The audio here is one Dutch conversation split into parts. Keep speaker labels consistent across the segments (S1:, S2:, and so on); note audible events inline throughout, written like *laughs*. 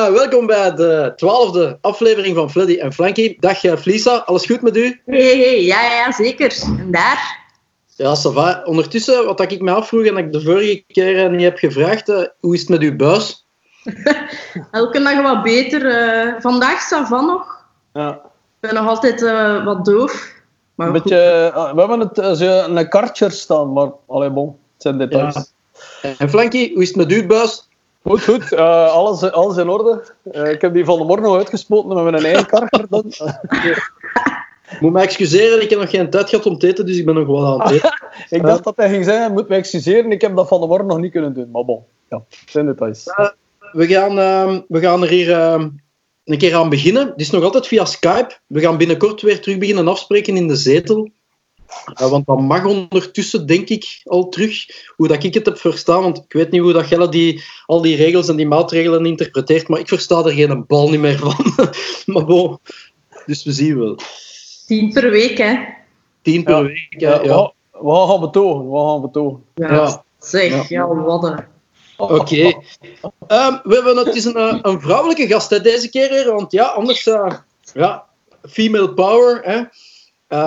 S1: Eh, welkom bij de twaalfde aflevering van Fleddy en Flanky. Dag uh, Flisa, alles goed met u?
S2: Hey, hey, ja, ja, zeker. En daar?
S1: Ja, ça va. Ondertussen, wat ik me afvroeg en dat ik de vorige keer uh, niet heb gevraagd, hoe is het met uw buis? *laughs*
S2: Elke dag wat beter. vandaag ça va nog. Ja. Ik ben nog altijd wat doof.
S3: Maar een beetje, we hebben het, zo een kartje staan, maar allee, bon, het zijn details.
S1: Ja. En Flanky, hoe is het met uw buis?
S3: Goed, goed. Uh, alles, alles in orde. Uh, ik heb die van de morgen nog uitgespoten met mijn eigen karker. Dan.
S1: Ik *laughs* moet me excuseren, ik heb nog geen tijd gehad om te eten, dus ik ben nog wel aan het eten. *laughs*
S3: ik dacht dat hij ging zeggen, moet me excuseren, ik heb dat van de morgen nog niet kunnen doen. Maar bon, ja, zijn details.
S1: Uh, we, gaan, ehm, we gaan er hier ehm, een keer aan beginnen. Het is nog altijd via Skype. We gaan binnenkort weer terug beginnen afspreken in de zetel. Uh, want dat mag ondertussen, denk ik, al terug. Hoe dat ik het heb verstaan. Want ik weet niet hoe dat Gelle die, al die regels en die maatregelen interpreteert. Maar ik versta er geen bal niet meer van. *laughs* maar bon, dus we zien wel.
S2: Tien per week, hè?
S1: Tien per week, ja. ja.
S3: We gaan betogen, we gaan betogen.
S2: Ja, ja. zeg, ja, wat
S1: Oké. Okay. Um, we hebben het is een, eh, een vrouwelijke gast hè, deze keer weer, want ja, anders uh, ja, female power. Hè.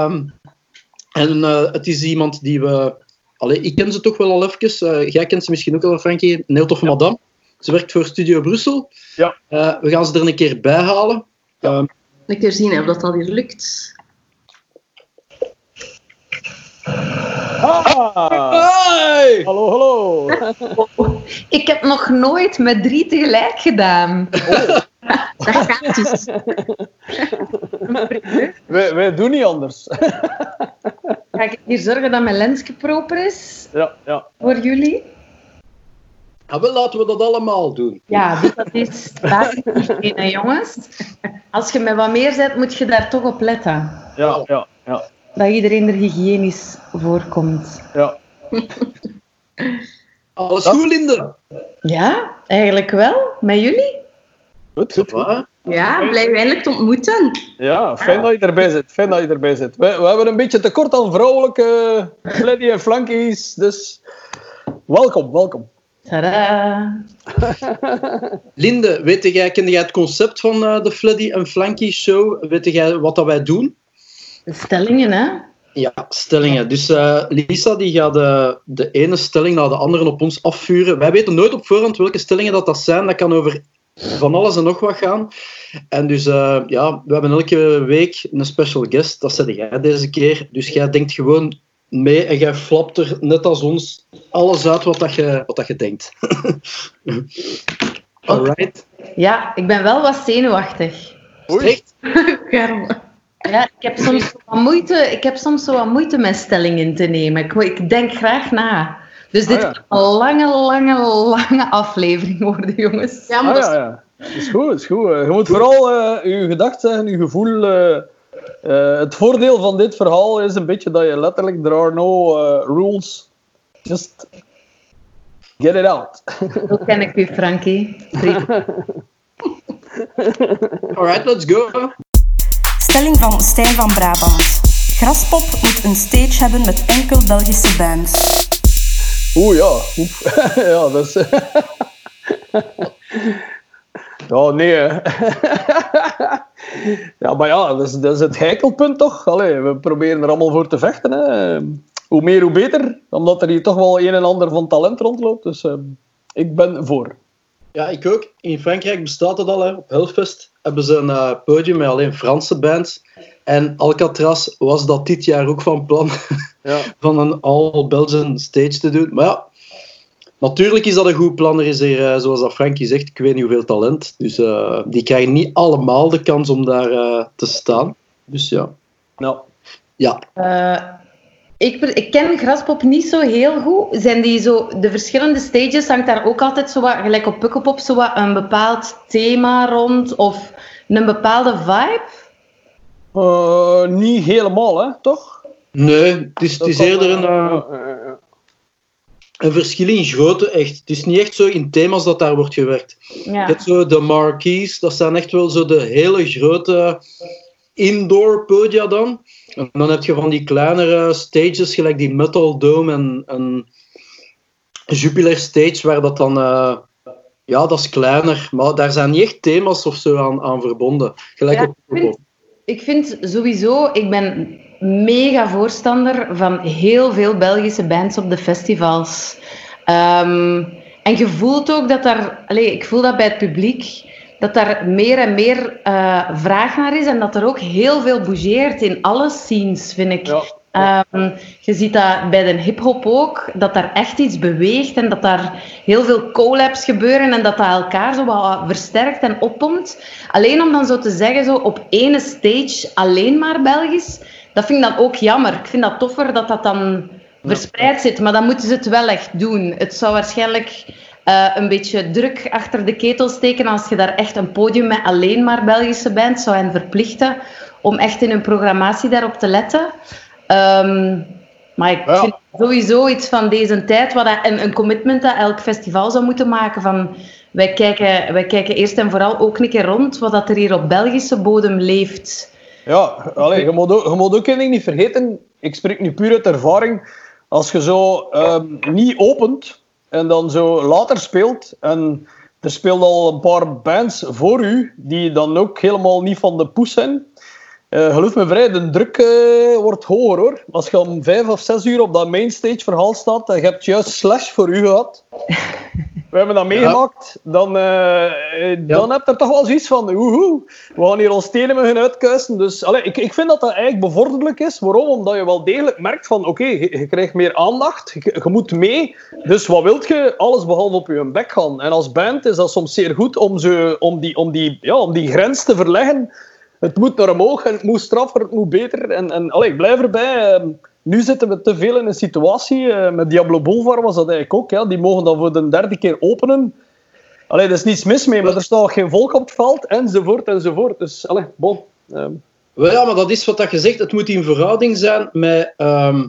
S1: Um, en uh, het is iemand die we... Allee, ik ken ze toch wel al even. Uh, jij kent ze misschien ook al, Frankie. Een heel toffe ja. madame. Ze werkt voor Studio Brussel.
S3: Ja.
S1: Uh, we gaan ze er een keer bij halen.
S2: Ja. Um, een keer zien of dat al hier lukt.
S3: Ah. Hey. Hallo, hallo. *laughs*
S2: ik heb nog nooit met drie tegelijk gedaan. Oh. *laughs* Dat gaat dus. *laughs* *laughs*
S3: wij, wij doen niet anders.
S2: Ga ik hier zorgen dat mijn lensje proper is?
S3: Ja, ja.
S2: Voor jullie?
S1: Ja, wel, laten we dat allemaal doen.
S2: Ja, dus dat is geen jongens. Als je met wat meer zet, moet je daar toch op letten.
S3: Ja, ja, ja.
S2: Dat iedereen er hygiënisch voorkomt.
S3: Ja.
S1: Alles goed, Linde?
S2: Ja, eigenlijk wel. Met jullie?
S3: Goed, goed. goed.
S2: Ja, blij u eindelijk te ontmoeten.
S3: Ja, fijn dat je erbij zit. Fijn dat je erbij zit. We, we hebben een beetje tekort aan vrouwelijke Fleddy en Flankies, dus welkom, welkom.
S2: Tada! *laughs*
S1: Linde, weet jij, ken jij het concept van uh, de Fleddy en Flanky show? Weet jij wat dat wij doen?
S2: De stellingen, hè?
S1: Ja, stellingen. Dus uh, Lisa die gaat de, de ene stelling naar de andere op ons afvuren. Wij weten nooit op voorhand welke stellingen dat, dat zijn. Dat kan over van alles en nog wat gaan. En dus uh, ja, we hebben elke week een special guest. Dat zet jij deze keer. Dus jij denkt gewoon mee en jij flapt er net als ons alles uit wat, dat je, wat dat je denkt. *laughs* Alright.
S2: Ja, ik ben wel wat zenuwachtig.
S1: Echt? *laughs*
S2: Ja, ik heb soms wat moeite, ik heb soms zo wat moeite met stellingen te nemen. Ik, ik denk graag na. Dus dit oh, ja. kan een lange, lange, lange aflevering worden, jongens.
S3: Ja, maar oh, ja, ja. is goed, is goed. Je moet vooral uh, je gedachten en je gevoel... Uh, uh, het voordeel van dit verhaal is een beetje dat je letterlijk... There are no rules. Just get it out. *laughs*
S2: Hoe ken ik u, Frankie? *laughs*
S1: Alright, let's go.
S4: Stelling van Stijn van Brabant. Graspop moet een stage hebben met enkel Belgische bands.
S3: Oeh ja, *laughs* ja, dat is. *laughs* ja, nee. *laughs* ja, maar ja, dat is, het heikelpunt toch? Allee, we proberen er allemaal voor te vechten. Hè. Hoe meer, hoe beter. Omdat er hier toch wel een en ander van talent rondloopt. Dus uh, ik ben voor.
S1: Ja, ik ook. In Frankrijk bestaat het al. Hè. Op Hellfest hebben ze een uh, podium met alleen Franse bands. En Alcatraz was dat dit jaar ook van plan *laughs* ja. van een all-Belgian stage te doen. Maar ja, natuurlijk is dat een goed plan. Er is hier, uh, zoals dat Frankie zegt, ik weet niet hoeveel talent. Dus uh, die krijgen niet allemaal de kans om daar uh, te staan. Dus ja.
S3: Nou.
S1: Ja.
S2: Ik, ik, ken Graspop niet zo heel goed. Zijn die zo, de verschillende stages, hangt daar ook altijd zo wat, gelijk op Pukkelpop, zo wat een bepaald thema rond of een bepaalde vibe?
S3: Uh, niet helemaal, hè, toch?
S1: Nee, het is, het is eerder een, uh, een verschil in grootte, echt. Het is niet echt zo in thema's dat daar wordt gewerkt. Ja. Je zo de marquees, dat zijn echt wel zo de hele grote indoor podia dan. En dan heb je van die kleinere stages, gelijk die Metal Dome en, en Jupiler Stage, waar dat dan uh, ja, dat is kleiner, maar daar zijn niet echt thema's of zo aan, aan verbonden. Gelijk
S2: Ja,
S1: op
S2: ik vind- sowieso, ik ben mega voorstander van heel veel Belgische bands op de festivals. Ehm, en je voelt ook dat daar, allez, ik voel dat bij het publiek, dat daar meer en meer eh, vraag naar is en dat er ook heel veel bougeert in alle scenes, vind ik.
S3: Ja.
S2: Ehm, je ziet dat bij de hip-hop ook, dat daar echt iets beweegt en dat daar heel veel collabs gebeuren en dat dat elkaar zo wat versterkt en oppompt. Alleen om dan zo te zeggen, zo op ene stage alleen maar Belgisch, dat vind ik dan ook jammer. Ik vind dat toffer dat dat dan verspreid zit, maar dan moeten ze het wel echt doen. Het zou waarschijnlijk eh, een beetje druk achter de ketel steken als je daar echt een podium met alleen maar Belgische bands zou hen verplichten om echt in hun programmatie daarop te letten. Ehm, maar ik
S3: Ja.
S2: vind sowieso iets van deze tijd, wat dat, een, een commitment dat elk festival zou moeten maken van wij kijken, wij kijken eerst en vooral ook een keer rond wat dat er hier op Belgische bodem leeft.
S3: Ja, allee, je, moet ook, je moet ook één ding niet vergeten. Ik spreek nu puur uit ervaring. Als je zo ehm, niet opent en dan zo later speelt en er speelden al een paar bands voor u die dan ook helemaal niet van de poes zijn. Eh geloof me vrij, de druk eh, wordt hoger hoor. Als je om vijf of zes uur op dat mainstage verhaal staat en je hebt juist Slash voor u gehad. *laughs* We hebben dat meegemaakt. Dan, eh, eh, dan heb je er toch wel zoiets van, woehoe, we gaan hier ons tenen met hun uitkuisen. Dus allee, ik, ik vind dat dat eigenlijk bevorderlijk is. Waarom? Omdat je wel degelijk merkt van, oké, je, je krijgt meer aandacht, je, je moet mee. Dus wat wilt je? Alles behalve op je bek gaan. En als band is dat soms zeer goed om, ze, om, die, om, die, ja, om die grens te verleggen. Het moet naar omhoog en het moet straffer, het moet beter. En, en allee, ik blijf erbij. ehm, nu zitten we te veel in een situatie. eh, met Diablo Boulevard was dat eigenlijk ook. Ja. Die mogen dan voor de derde keer openen. Allee, er is niets mis mee, maar er staat geen volk op het veld, enzovoort, enzovoort. Dus, allee, bon. ehm,
S1: ja, maar dat is wat dat je zegt. Het moet in verhouding zijn met ehm,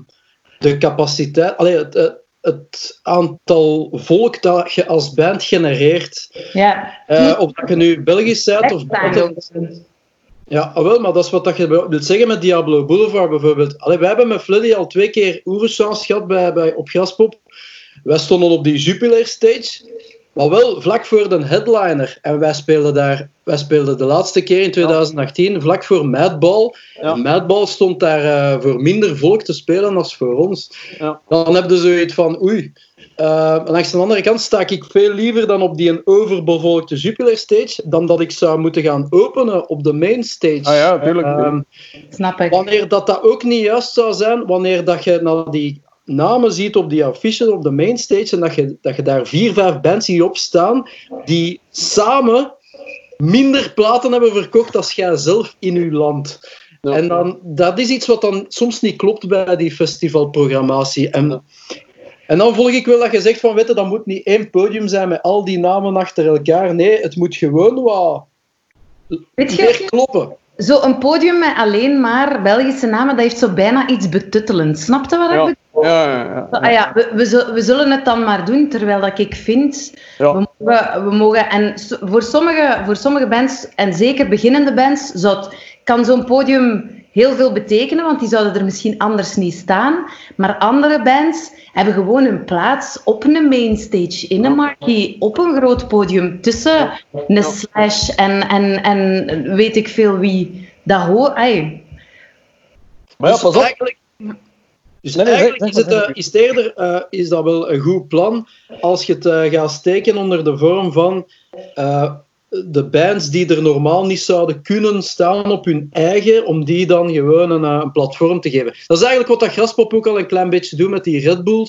S1: de capaciteit, allee, het, het, het aantal volk dat je als band genereert.
S2: Ja.
S1: Eh, of dat je nu Belgisch bent of buitenlands bent. Ja, ah, wel, maar dat is wat je wilt zeggen met Diablo Boulevard bijvoorbeeld. Allee, wij hebben met Fleddy al twee keer oeverchance gehad bij, bij, op Graspop. Wij stonden op die Jupiler stage, maar wel vlak voor de headliner. En wij speelden daar, wij speelden de laatste keer in 2018 vlak voor Madball.
S3: Ja.
S1: En Madball stond daar eh, voor minder volk te spelen als voor ons.
S3: Ja.
S1: Dan heb je zoiets van, oei. Uh, langs de andere kant sta ik veel liever dan op die een overbevolkte Jupiler stage, dan dat ik zou moeten gaan openen op de main stage.
S3: Ah ja, tuurlijk.
S1: Ehm,
S2: Snap ik.
S1: wanneer dat, dat ook niet juist zou zijn, wanneer dat je naar die namen ziet op die affiche op de mainstage en dat je, dat je daar vier, vijf bands hier op staan die samen minder platen hebben verkocht als jij zelf in uw land.
S3: Ja.
S1: En dan, dat is iets wat dan soms niet klopt bij die festivalprogrammatie. En, en dan volg ik wel dat je zegt van, weet je, dat moet niet één podium zijn met al die namen achter elkaar. Nee, het moet gewoon wat
S2: Weet je,
S1: meer kloppen.
S2: Zo'n podium met alleen maar Belgische namen, dat heeft zo bijna iets betuttelends. Snap je wat ik
S3: Ja.
S2: bedoel?
S3: Ja, ja, ja.
S2: Ah ja, we, we, zul- we zullen het dan maar doen, terwijl dat ik vind,
S3: Ja.
S2: we, mogen, we mogen, en voor sommige, voor sommige bands, en zeker beginnende bands, zou het- kan zo'n podium heel veel betekenen, want die zouden er misschien anders niet staan. Maar andere bands hebben gewoon een plaats op een mainstage, in een marquee, op een groot podium, tussen een slash en, en, en weet ik veel wie. Dat hoort... ai.
S3: Maar ja,
S1: Dus
S3: pas op.
S1: Dus
S3: Nee, nee,
S1: eigenlijk is, het, eh, is, het eerder, eh, is dat wel een goed plan als je het eh, gaat steken onder de vorm van de bands die er normaal niet zouden kunnen staan op hun eigen, om die dan gewoon een, een platform te geven. Dat is eigenlijk wat dat Graspop ook al een klein beetje doet met die Red Bull,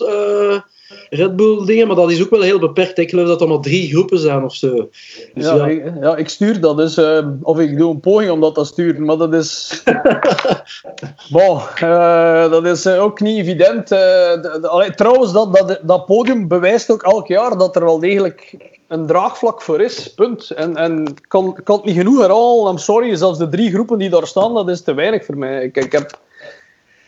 S1: Red Bull dingen, maar dat is ook wel heel beperkt. Ik geloof dat er maar drie groepen zijn of zo. Dus
S3: Ja,
S1: ja,
S3: Ik, ja, ik stuur dat dus. eh, of ik doe een poging om dat te sturen, maar dat is. *laughs* bon, eh, dat is eh, ook niet evident. eh, de- de- allee, trouwens, dat, dat, dat podium bewijst ook elk jaar dat er wel degelijk een draagvlak voor is. Punt. En, en kan, kan het niet genoeg herhalen. I'm sorry, zelfs de drie groepen die daar staan, dat is te weinig voor mij. Ik, ik heb.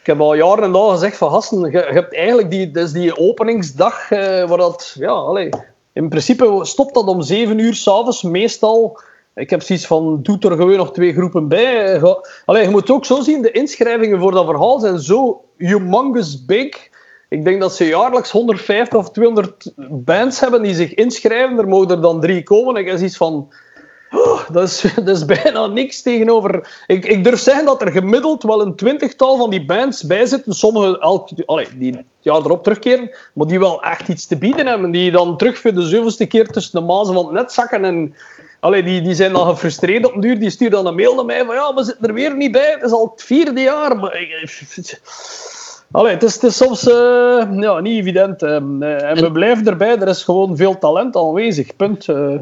S3: Ik heb al jaren en dagen gezegd van gasten, je, hebt eigenlijk die, dus die openingsdag eh, waar dat, ja, allee, in principe stopt dat om 7 uur s'avonds meestal. Ik heb zoiets van, doe er gewoon nog twee groepen bij. Eh, Allee, je moet ook zo zien, de inschrijvingen voor dat verhaal zijn zo humongous big. Ik denk dat ze jaarlijks 150 of 200 bands hebben die zich inschrijven. Er mogen er dan drie komen. Ik heb iets van... Oh, dat, is, *laughs* dat is bijna niks tegenover... Ik, ik durf zeggen dat er gemiddeld wel een twintigtal van die bands bij zitten. Sommige elk, die het jaar erop terugkeren, maar die wel echt iets te bieden hebben. Die dan terug voor de zoveelste keer tussen de mazen van het net zakken. En, die, die zijn dan gefrustreerd op een duur. Die sturen dan een mail naar mij van ja, we zitten er weer niet bij. Het is al het vierde jaar. Maar, Allee, het, is, het is soms uh, ja, niet evident. Um, uh, en we blijven erbij, er is gewoon veel talent aanwezig. Punt. Uh.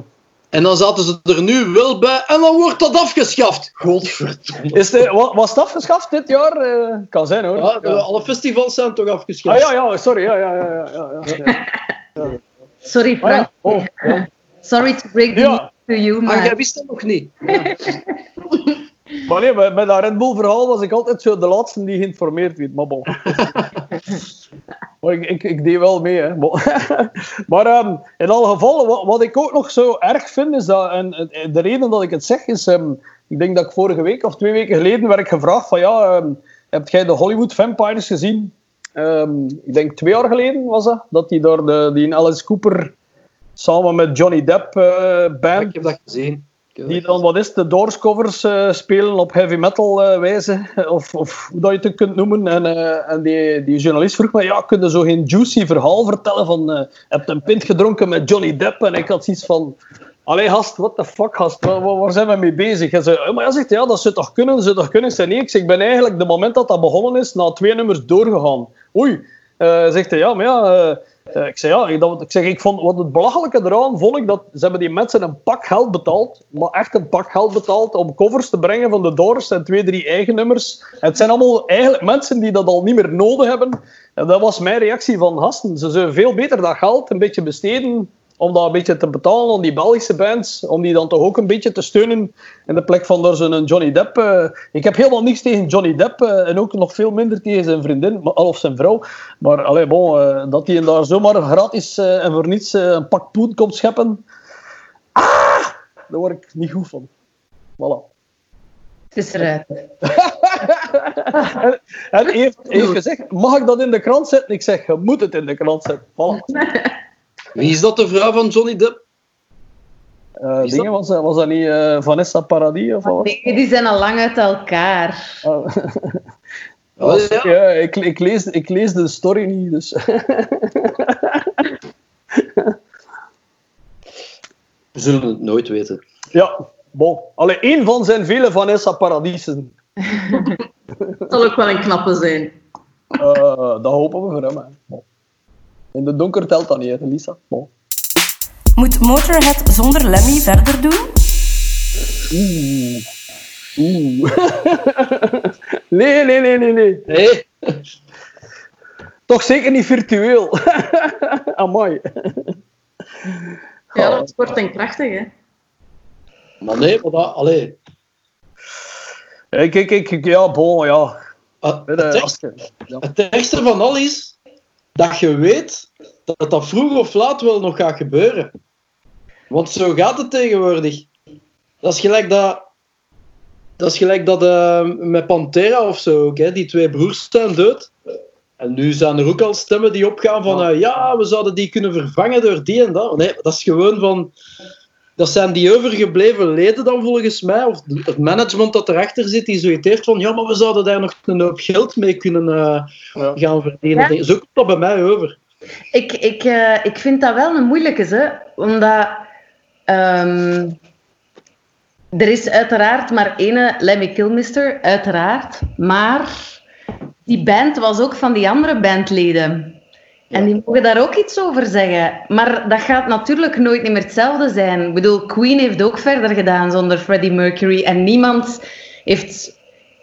S1: En dan zaten ze er nu wel bij en dan wordt dat afgeschaft. Godverdomme.
S3: Is de, was het afgeschaft dit jaar? kan zijn hoor.
S1: Ja,
S3: ja,
S1: Alle festivals zijn toch afgeschaft?
S3: Ah, ja, ja, sorry. Ja, ja, ja, ja, ja,
S2: ja. *laughs* Sorry, Frank.
S3: Ah, oh,
S2: sorry to break the news to you, maar...
S1: Maar jij wist dat nog niet. *laughs*
S3: Maar nee, met, met dat Red Bull verhaal was ik altijd zo de laatste die geïnformeerd werd. Maar bon. *laughs* maar ik, ik, ik, deed wel mee. Hè. maar *laughs* um, in alle gevallen, wat, ik ook nog zo erg vind, is dat... En, de reden dat ik het zeg, is... Um, ik denk dat ik vorige week of twee weken geleden werd ik gevraagd van... Ja, um, heb jij de Hollywood Vampires gezien? ik denk twee jaar geleden was dat. Dat die door de, die in Alice Cooper samen met Johnny Depp uh,
S1: ik heb dat gezien.
S3: Die dan, wat is de Doors-covers uh, spelen op heavy metal uh, wijze, *laughs* of, of hoe dat je het kunt noemen. En, uh, en die, die journalist vroeg me, ja, kun je zo geen juicy verhaal vertellen van, uh, heb een pint gedronken met Johnny Depp? En ik had zoiets van, allee gast, what the fuck gast, waar, waar zijn we mee bezig? En ze, maar hij zegt, ja, dat zou toch kunnen, zou toch kunnen? Zei, nee, ik, zeg, ik ben eigenlijk, de moment dat dat begonnen is, na twee nummers doorgegaan. Oei, zegt hij, ja, maar ja... Uh, ik zei ja, ik, zeg, ik vond, wat het belachelijke eraan vond ik dat ze hebben die mensen een pak geld betaald, maar echt een pak geld betaald om covers te brengen van de Doors en twee, drie eigen nummers. het zijn allemaal eigenlijk mensen die dat al niet meer nodig hebben. En dat was mijn reactie van gasten. Ze zullen veel beter dat geld een beetje besteden om dat een beetje te betalen aan die Belgische bands, om die dan toch ook een beetje te steunen in de plek van door zo'n Johnny Depp. Uh, ik heb helemaal niks tegen Johnny Depp uh, en ook nog veel minder tegen zijn vriendin of zijn vrouw. Maar allee, bon, uh, dat hij daar zomaar gratis en voor niets een pak poen komt scheppen, ah, daar word ik niet goed van. Voilà.
S2: Het is eruit. *laughs*
S3: en, en heeft, heeft gezegd, mag ik dat in de krant zetten? Ik zeg, je moet het in de krant zetten. Voilà. *laughs*
S1: Wie is dat de vrouw van Johnny Depp?
S3: Uh, dingen, was, dat, was dat niet uh, Vanessa Paradis of wat?
S2: Nee, die zijn al lang uit elkaar.
S3: Oh. *laughs* oh, ja? ja ik, ik, lees, ik lees de story niet, dus... *laughs*
S1: We zullen het nooit weten.
S3: Ja, bon. Allee, één van zijn vele Vanessa Paradisen.
S2: Het *laughs* zal ook wel een knappe zijn.
S3: Uh, dat hopen we voor hem. Hè. In de donker telt dat niet, Lisa. Bon.
S4: Moet Motorhead zonder Lemmy verder doen?
S3: Oeh. Oeh. *laughs* nee, nee, nee, nee, nee.
S1: Nee.
S3: Toch zeker niet virtueel. *laughs* Amai.
S2: Ja, dat wordt een krachtig, hè?
S1: Maar nee, maar dat... Allee.
S3: Kijk, kijk, kijk, ja, bon, ja.
S1: Het, ergste, het ergste van al is dat je weet dat dat vroeg of laat wel nog gaat gebeuren. Want zo gaat het tegenwoordig. Dat is gelijk dat. Dat is gelijk dat uh, met Pantera of zo ook. Hè. Die twee broers zijn dood. En nu zijn er ook al stemmen die opgaan van. Uh, ja, we zouden die kunnen vervangen door die en dat. Nee, dat is gewoon van. Dat zijn die overgebleven leden dan volgens mij, of het management dat erachter zit, die zoiets heeft van ja, maar we zouden daar nog een hoop geld mee kunnen uh, ja. gaan verdienen. Ja. Zo komt dat bij mij over.
S2: Ik, ik, uh, ik vind dat wel een moeilijke, hè? omdat um, er is uiteraard maar één Lemmy Kilmister, uiteraard, maar die band was ook van die andere bandleden. En die mogen daar ook iets over zeggen. Maar dat gaat natuurlijk nooit meer hetzelfde zijn. Ik bedoel, Queen heeft ook verder gedaan zonder Freddie Mercury. En niemand heeft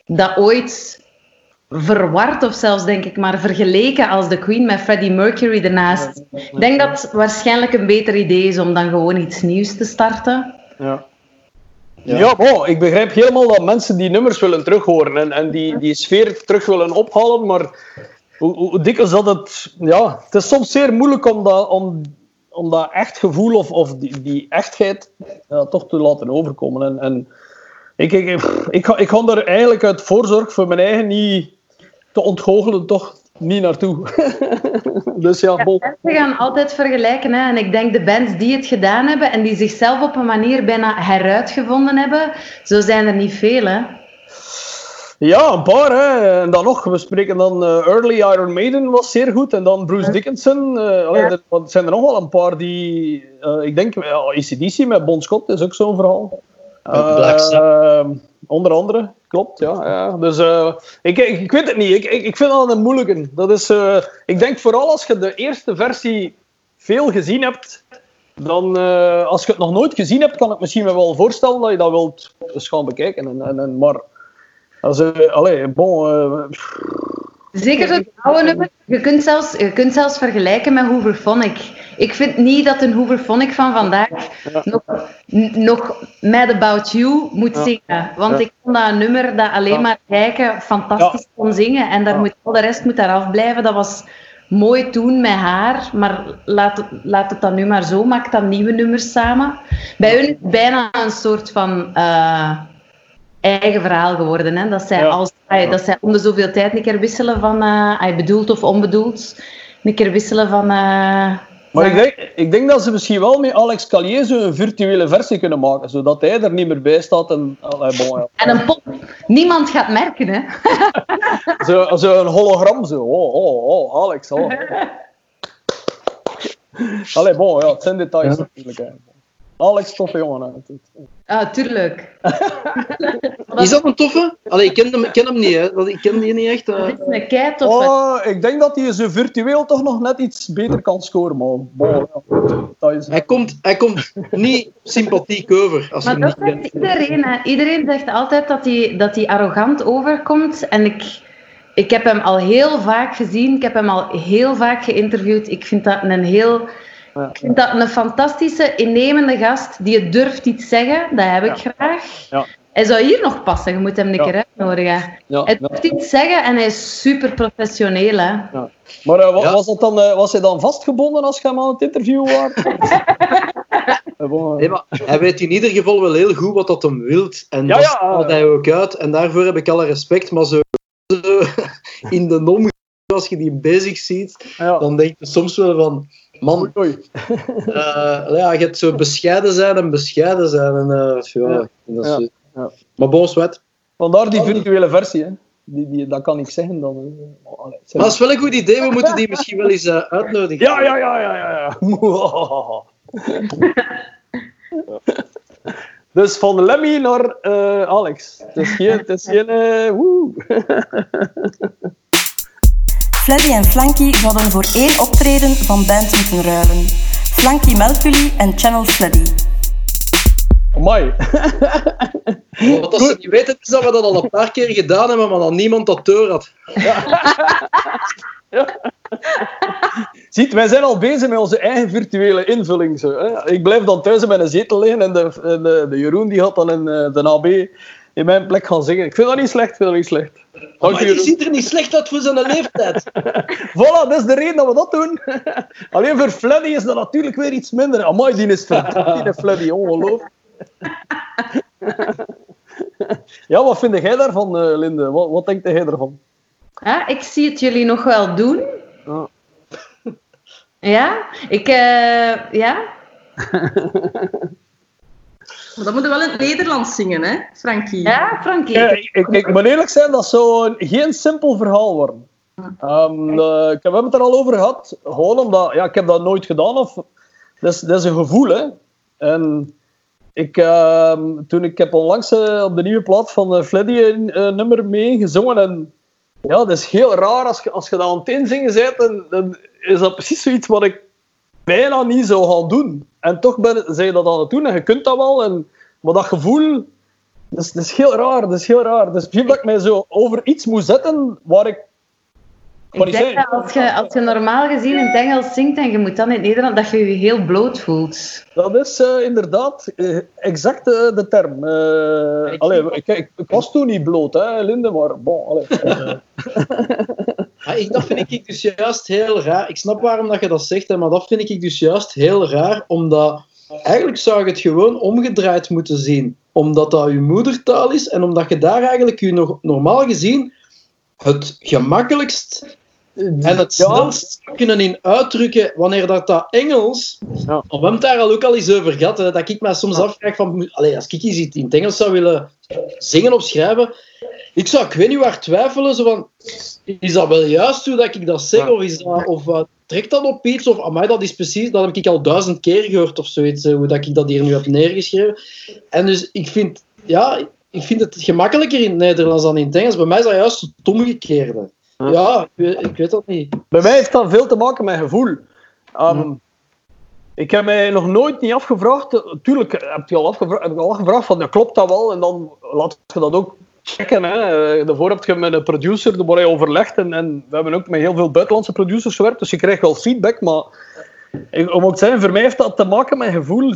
S2: dat ooit verward of zelfs, denk ik, maar vergeleken als de Queen met Freddie Mercury ernaast. Ik denk dat het waarschijnlijk een beter idee is om dan gewoon iets nieuws te starten.
S3: Ja. Ja, ja bon, ik begrijp helemaal dat mensen die nummers willen terughoren en, en die, die sfeer terug willen ophalen, maar hoe, hoe dikwijls dat het... Ja, het is soms zeer moeilijk om dat, om, om dat echt gevoel of, of die, die echtheid ja, toch te laten overkomen. En, en ik, ik, ik, ik, ga, er eigenlijk uit voorzorg voor mijn eigen niet te ontgoochelen toch niet naartoe. *laughs* dus ja.
S2: We gaan altijd vergelijken. Hè. En ik denk de bands die het gedaan hebben en die zichzelf op een manier bijna heruitgevonden hebben, zo zijn er niet veel. Hè.
S3: Ja, een paar. Hè. En dan nog, we spreken dan uh, Early Iron Maiden was zeer goed. En dan Bruce Dickinson. Uh, allee, er zijn er nog wel een paar die... Uh, ik denk, ja, ACDC met Bon Scott is ook zo'n verhaal. onder andere, klopt. Ja, ja. Dus ik, ik, ik, weet het niet. Ik, ik, ik vind dat een moeilijke. Dat is, ik denk vooral als je de eerste versie veel gezien hebt... Dan, als je het nog nooit gezien hebt, kan ik misschien wel voorstellen dat je dat wilt eens gaan bekijken. En, en, en maar also, allee, bon... Uh,
S2: Zeker het oude nummer. Je kunt, zelfs, je kunt zelfs vergelijken met Hooverphonic. Ik vind niet dat een Hooverphonic van vandaag nog, nog Mad About You moet zingen. Want ik vond dat een nummer dat alleen maar kijken fantastisch kon zingen. En daar moet, al de rest moet daar afblijven. Dat was mooi toen met haar, maar laat het, laat het dan nu maar zo. Maak dan nieuwe nummers samen. Bij hun is het bijna een soort van... Uh, eigen verhaal geworden. Hè? Dat, zij als, dat zij om de zoveel tijd een keer wisselen van uh, bedoeld of onbedoeld, een keer wisselen van. Uh,
S3: maar ik denk, ik denk dat ze misschien wel met Alex Calier zo een virtuele versie kunnen maken, zodat hij er niet meer bij staat. En, allee, bon, ja.
S2: en een pop. Niemand gaat merken, hè? *laughs*
S3: zo, zo een hologram, zo. Oh, oh, oh, Alex. Oh. *laughs* Allee, bon, ja, het zijn details ja. natuurlijk. Hè. Alex, toffe jongen.
S2: Ah, tuurlijk. *laughs*
S1: is dat een toffe? Allee, ik ken hem, ken hem niet, hè. Ik ken die niet echt. Uh...
S2: is een kei toffe.
S3: Oh, ik denk dat hij zo virtueel toch nog net iets beter kan scoren, man.
S1: Ja. is... hij, komt, hij komt niet sympathiek over. Als
S2: maar dat zegt iedereen. Hè. Iedereen zegt altijd dat hij, dat hij arrogant overkomt. En ik, ik heb hem al heel vaak gezien. Ik heb hem al heel vaak geïnterviewd. Ik vind dat een heel ik vind dat een fantastische, innemende gast die het durft iets zeggen. Dat heb ik graag. Ja. Hij zou hier nog passen, je moet hem een keer uitnodigen. hij durft iets zeggen en hij is super professioneel. Hè.
S3: Maar uh, was, dat dan, uh, was hij dan vastgebonden als je hem aan het interview was? *laughs*
S1: nee, maar hij weet in ieder geval wel heel goed wat dat hem wilt. En dat haalt hij ook uit. En daarvoor heb ik alle respect. Maar zo, zo *laughs* in de nom, als je die bezig ziet, dan denk je soms wel van man, oei, Uh, *laughs* ja, je hebt zo bescheiden zijn en bescheiden zijn. En, uh, ja, dat is, ja. Maar bon, zwet.
S3: Vandaar die virtuele versie, hè. Die, die, dat kan ik zeggen dan.
S1: Oh, maar dat is wel een goed idee, we moeten die misschien wel eens uh, uitnodigen.
S3: Ja, ja, ja, ja, ja. ja. *laughs* dus van Lemmy naar uh, Alex. Het is geen... Het is geen uh. *laughs*
S4: Fleddy en Flanky zouden voor één optreden van band moeten ruilen. Flanky Melkully en Channel Fleddy.
S3: Amai. *laughs*
S1: Wat als ze niet weten is dat we dat al een paar keer gedaan hebben, maar dat niemand dat door had.
S3: Ja. *laughs* Ziet, wij zijn al bezig met onze eigen virtuele invulling. Zo, hè. Ik blijf dan thuis in mijn zetel liggen en de, de, de Jeroen die had dan in eh, de AB in mijn plek gaan zingen. Ik vind dat niet slecht, ik vind dat niet slecht.
S1: Dank maar die ziet er niet slecht uit voor zijn leeftijd. *laughs*
S3: voilà, dat is de reden dat we dat doen. *laughs* Alleen voor Fleddy is dat natuurlijk weer iets minder. Amai, die is verdiend, die Fleddy, ongelooflijk. *laughs* ja, wat vind jij daarvan, uh, Linde? Wat, wat denkt jij ervan?
S2: Ja, ik zie het jullie nog wel doen. Oh. Ja, ik... Uh, ja...
S5: Maar dan moet je wel in het Nederlands zingen, hè, Frankie?
S2: Ja, Frankie.
S3: ik, ik, moet eerlijk zijn, dat zou geen simpel verhaal worden. Um, uh, we hebben het er al over gehad. Gewoon omdat, ja, ik heb dat nooit gedaan. Of, dat, is, dat is een gevoel, hè. En ik, uh, toen ik heb onlangs uh, op de nieuwe plaat van uh, Fleddy een nummer mee gezongen. En ja, dat is heel raar als je, als je dat aan het inzingen bent. Dan, dan is dat precies zoiets wat ik bijna niet zou gaan doen. En toch ben, zei je dat aan het doen en je kunt dat wel. En, maar dat gevoel, dat is, dat is heel raar. Dat is heel raar. Dus dat ik mij zo over iets moet zetten waar ik
S2: ik denk dat als je, als je normaal gezien in het Engels zingt en je moet dan in het Nederland, dat je je heel bloot voelt.
S3: Dat is uh, inderdaad uh, exact uh, de term. allee, ik, ik, ik, was toen niet bloot, hè, Linde, maar bon, allee. *laughs*
S1: ja, ik, dat vind ik dus juist heel raar. Ik snap waarom dat je dat zegt, hè, maar dat vind ik dus juist heel raar, omdat eigenlijk zou je het gewoon omgedraaid moeten zien. Omdat dat je moedertaal is en omdat je daar eigenlijk je nog normaal gezien het gemakkelijkst En het snelst kunnen in uitdrukken wanneer dat, dat Engels. Ja. We hebben het daar al ook al eens over gehad. Hè, dat ik mij soms afvraag van. Allee, als ik iets in het Engels zou willen zingen of schrijven. Ik zou, ik weet niet waar twijfelen. Zo van, is dat wel juist hoe dat ik dat zeg? Of, is dat, of uh, trekt dat op iets? Of amai, dat is precies. Dat heb ik al duizend keer gehoord of zoiets. hoe dat ik dat hier nu heb neergeschreven. En dus ik vind. Ja, ik vind het gemakkelijker in het Nederlands dan in het Engels. Bij mij is dat juist het omgekeerde. Ja, ik weet, dat niet.
S3: Bij mij heeft dat veel te maken met gevoel. Um, Ik heb mij nog nooit niet afgevraagd. Tuurlijk heb je al afgevraagd, heb je al afgevraagd van ja, klopt dat wel? En dan laat je dat ook checken. Hè. Daarvoor heb je met een producer waar je overlegt. En, en we hebben ook met heel veel buitenlandse producers gewerkt. Dus je krijgt wel feedback. Maar om ook te zeggen, voor mij heeft dat te maken met gevoel.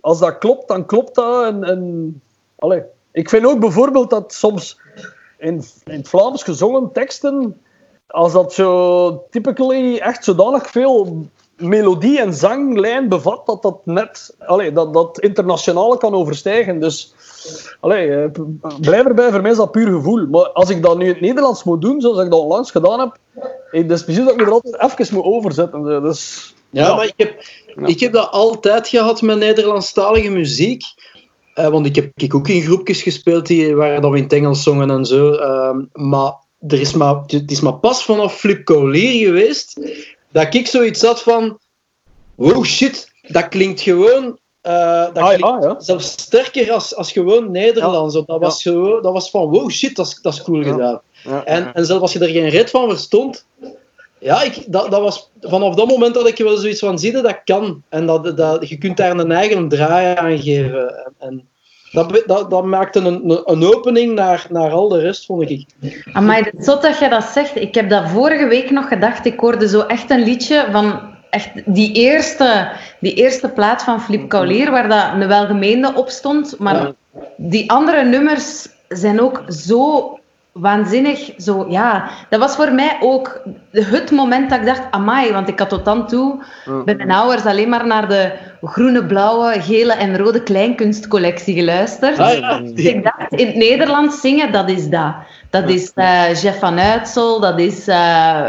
S3: Als dat klopt, dan klopt dat. En, en, allez. Ik vind ook bijvoorbeeld dat soms in, in het Vlaams gezongen teksten, als dat zo typically echt zodanig veel melodie en zanglijn bevat, dat dat net allee, dat, dat internationale kan overstijgen. Dus allee, eh, blijf erbij, voor mij is dat puur gevoel. Maar als ik dat nu in het Nederlands moet doen, zoals ik dat onlangs gedaan heb, het is precies dat ik me er altijd even moet overzetten. Dus,
S1: ja, ja, maar ik heb, ik heb dat altijd gehad met Nederlandstalige muziek. Uh, want ik heb ik ook in groepjes gespeeld die, waar dan we in het Engels zongen en zo. Uh, maar, er is maar het is maar pas vanaf Flip geweest dat ik zoiets had van... Wow, shit, dat klinkt gewoon... Uh, dat ah, klinkt ja, zelfs sterker als, als gewoon Nederlands. Dat, was gewoon, dat was van, wow, shit, dat is, dat is cool gedaan. En, en zelfs als je er geen red van verstond... Ja, ik, dat, dat was vanaf dat moment dat ik wel zoiets van zie dat kan. En dat, dat, je kunt daar een eigen draai aan geven. En, dat, dat, dat maakte een, een opening naar, naar al de rest, vond ik.
S2: Maar het is zot dat je dat zegt. Ik heb dat vorige week nog gedacht. Ik hoorde zo echt een liedje van echt die eerste, die eerste plaat van Flip Kaulier, waar dat een welgemeende op stond. Maar die andere nummers zijn ook zo waanzinnig. Zo, ja, dat was voor mij ook het moment dat ik dacht, amai, want ik had tot dan toe bij mijn ouders alleen maar naar de groene, blauwe, gele en rode kleinkunstcollectie geluisterd. Ah, dus ik dacht, in het Nederlands zingen, dat is dat. Dat is uh, Jeff van Uitsel, dat is uh,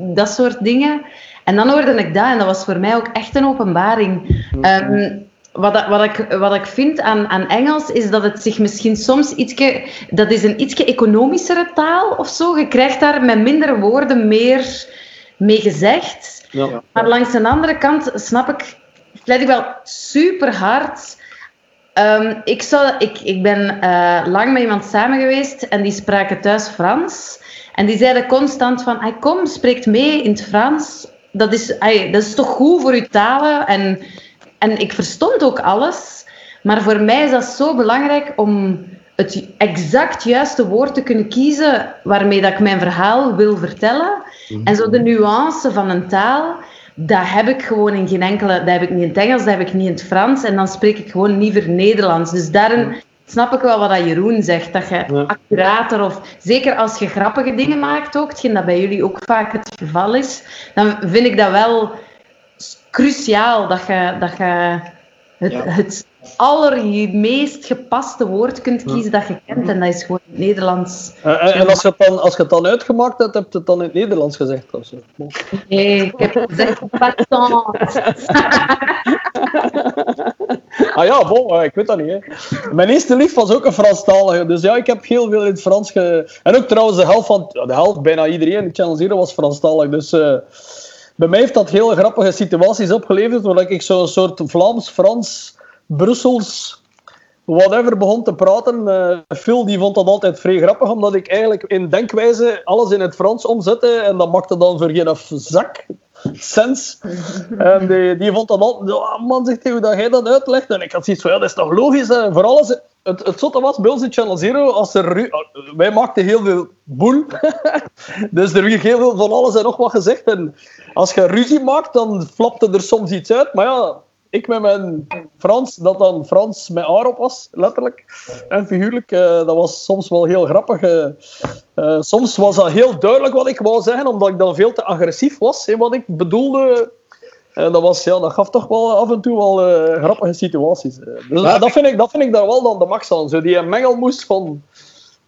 S2: dat soort dingen. En dan hoorde ik dat en dat was voor mij ook echt een openbaring. Um, wat, wat, ik, wat ik vind aan, aan Engels is dat het zich misschien soms ietsje... Dat is een ietsje economischere taal of zo. Je krijgt daar met minder woorden meer mee gezegd. Ja. Maar langs de andere kant snap ik... Pleit ik wel super hard... Um, ik, zou, ik, ik ben uh, lang met iemand samen geweest en die spraken thuis Frans. En die zeiden constant van, hey, kom, spreek mee in het Frans. Dat is, hey, dat is toch goed voor je talen en en ik verstond ook alles, maar voor mij is dat zo belangrijk om het exact juiste woord te kunnen kiezen waarmee dat ik mijn verhaal wil vertellen. Mhm. En zo de nuance van een taal, dat heb ik gewoon in geen enkele... Dat heb ik niet in het Engels, dat heb ik niet in het Frans. En dan spreek ik gewoon liever Nederlands. Dus daarin snap ik wel wat dat Jeroen zegt. Dat je accurater of... Zeker als je grappige dingen maakt ook, hetgeen dat bij jullie ook vaak het geval is, dan vind ik dat wel cruciaal dat je, dat je het, ja. het allermeest gepaste woord kunt kiezen dat je kent. En dat is gewoon het Nederlands.
S3: Uh, en als je, het dan, als je het dan uitgemaakt hebt, heb je het dan in het Nederlands gezegd? Of zo?
S2: Nee, ik heb gezegd *laughs*
S3: ah ja, bon, ik weet dat niet. Hè. Mijn eerste lief was ook een Franstalige. Dus ja, ik heb heel veel in het Frans ge... En ook trouwens, de helft van... De helft, bijna iedereen in Channel Zero was Franstalig. Dus... Uh, bij mij heeft dat heel grappige situaties opgeleverd, waar ik zo'n soort Vlaams, Frans, Brussels, whatever begon te praten. Uh, Phil die vond dat altijd vrij grappig, omdat ik eigenlijk in denkwijze alles in het Frans omzette en dat maakte dan voor geen zak sens. En die, die vond dat oh man, zegt hij, hoe dat jij dat uitlegt. En ik had zoiets van, ja, dat is toch logisch. Hè? Vooral als, het, het zotte was bij ons in Channel Zero, als er, wij maakten heel veel boel. *laughs* dus er werd heel veel van alles en nog wat gezegd. En als je ruzie maakt, dan flapte er soms iets uit. Maar ja, ik met mijn Frans, dat dan Frans met aar op was, letterlijk en figuurlijk, uh, dat was soms wel heel grappig. Uh, soms was dat heel duidelijk wat ik wou zeggen, omdat ik dan veel te agressief was in wat ik bedoelde. En dat, was, ja, dat gaf toch wel af en toe wel grappige situaties. Dus dat, vind ik, dat vind ik daar wel dan de max aan. Zo die mengelmoes van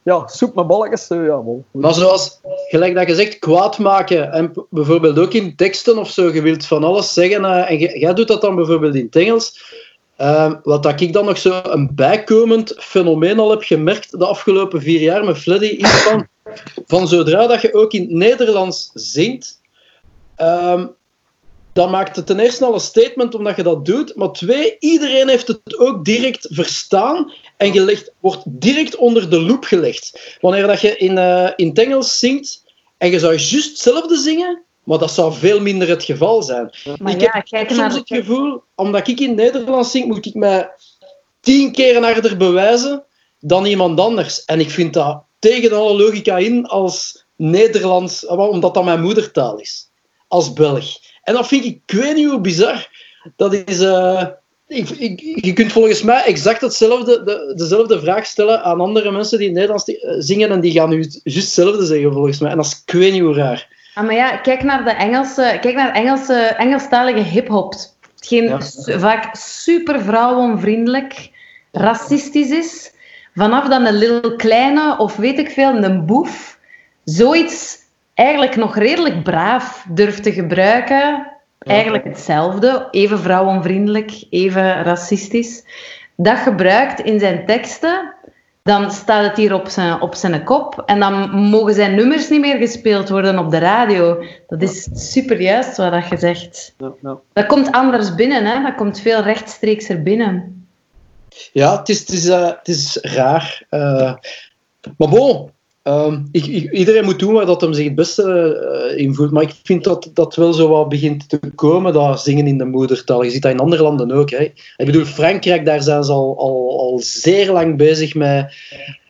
S3: ja, soep met balletjes. ja, wel.
S1: Maar zoals, gelijk dat je zegt, kwaad maken. En bijvoorbeeld ook in teksten of zo. Je wilt van alles zeggen. en jij doet dat dan bijvoorbeeld in het Engels. Uh, wat dat ik dan nog zo een bijkomend fenomeen al heb gemerkt de afgelopen vier jaar met Fleddy is van, zodra dat je ook in het Nederlands zingt, um, dan maakt het ten eerste al een statement omdat je dat doet, maar twee, iedereen heeft het ook direct verstaan en gelegd, wordt direct onder de loep gelegd. Wanneer dat je in, uh, in het Engels zingt en je zou juist hetzelfde zingen, maar dat zou veel minder het geval zijn. Maar ik ja, heb soms het gevoel, omdat ik in het Nederlands zing, moet ik mij tien keer harder bewijzen dan iemand anders. En ik vind dat tegen alle logica in als Nederlands, omdat dat mijn moedertaal is. Als Belg. En dat vind ik, ik weet niet hoe bizar. Dat is... Uh, ik, ik, je kunt volgens mij exact hetzelfde, de, dezelfde vraag stellen aan andere mensen die Nederlands eh, zingen en die gaan nu juist hetzelfde zeggen, volgens mij. En dat is ik weet niet hoe raar.
S2: Ah, maar ja, kijk naar de Engelse, kijk naar Engelse, Engelstalige hip-hop. Hetgeen vaak super vrouwenvriendelijk, racistisch is. Vanaf dan een Lil Kleine of weet ik veel, een boef, zoiets eigenlijk nog redelijk braaf durft te gebruiken. Eigenlijk hetzelfde, even vrouwenvriendelijk, even racistisch. Dat gebruikt in zijn teksten dan staat het hier op zijn, op zijn kop. En dan mogen zijn nummers niet meer gespeeld worden op de radio. Dat is super juist wat je zegt. Ja, ja. Dat komt anders binnen, hè? dat komt veel rechtstreeks er binnen.
S1: Ja, het is, het is, uh, het is raar. Uh, maar bon, Ehm, ik, iedereen moet doen waar dat hem zich het beste uh. Maar ik vind dat dat wel zo wat begint te komen, dat zingen in de moedertaal. Je ziet dat in andere landen ook. Hè. Ik bedoel, Frankrijk, daar zijn ze al, al, al zeer lang bezig met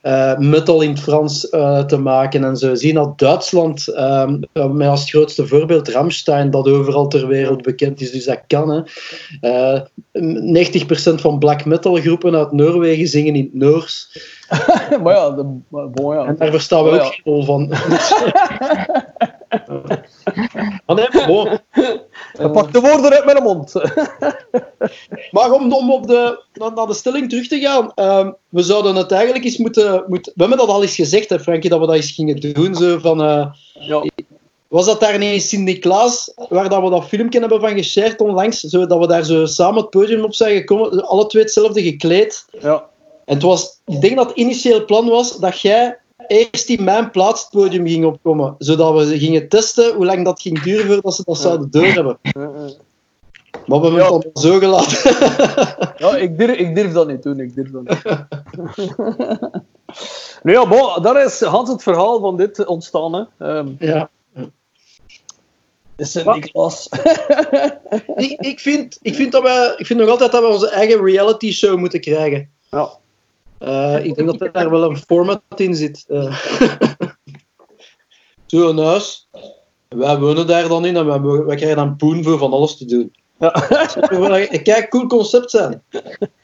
S1: uh, metal in het Frans uh, te maken. En ze zien dat Duitsland, um, met als grootste voorbeeld Ramstein, dat overal ter wereld bekend is. Dus dat kan. Hè. 90% van black metal groepen uit Noorwegen zingen in het Noors. *laughs*
S3: maar ja, de, bon, ja.
S1: En daar verstaan we ook geen rol van. *laughs* maar nee, bon.
S3: Pak de woorden uit mijn mond. *laughs*
S1: maar om, om op de, naar, de stelling terug te gaan. Uh, we zouden het eigenlijk eens moeten, moeten... We hebben dat al eens gezegd, hè, Frankie, dat we dat eens gingen doen. Zo van, uh, ja. Was dat daar niet in Sint-Niklaas, waar dat we dat filmpje hebben van geshared onlangs, zo, dat we daar zo samen het podium op zijn gekomen, alle twee hetzelfde gekleed?
S3: Ja.
S1: En het was, ik denk dat het initieel plan was dat jij eerst in mijn plaats het podium ging opkomen. Zodat we gingen testen hoe lang dat ging duren voordat ze dat zouden doorhebben. Maar we hebben het allemaal zo gelaten. *laughs*
S3: ja, ik durf, ik durf dat niet doen. Ik durf dat niet. *laughs* nu ja, bon, daar is Hans het verhaal van dit ontstaan. Hè. Um,
S1: ja.
S3: Is het Niklas? *laughs*
S1: ik, ik, vind, ik, vind dat wij, ik vind nog altijd dat we onze eigen reality show moeten krijgen.
S3: Ja.
S1: Uh, ik denk dat daar wel een format in zit. *laughs* Uh. Zo'n huis. Wij wonen daar dan in en wij, wij krijgen dan poen voor van alles te doen. Ja. *laughs* Kijk, cool concept zijn.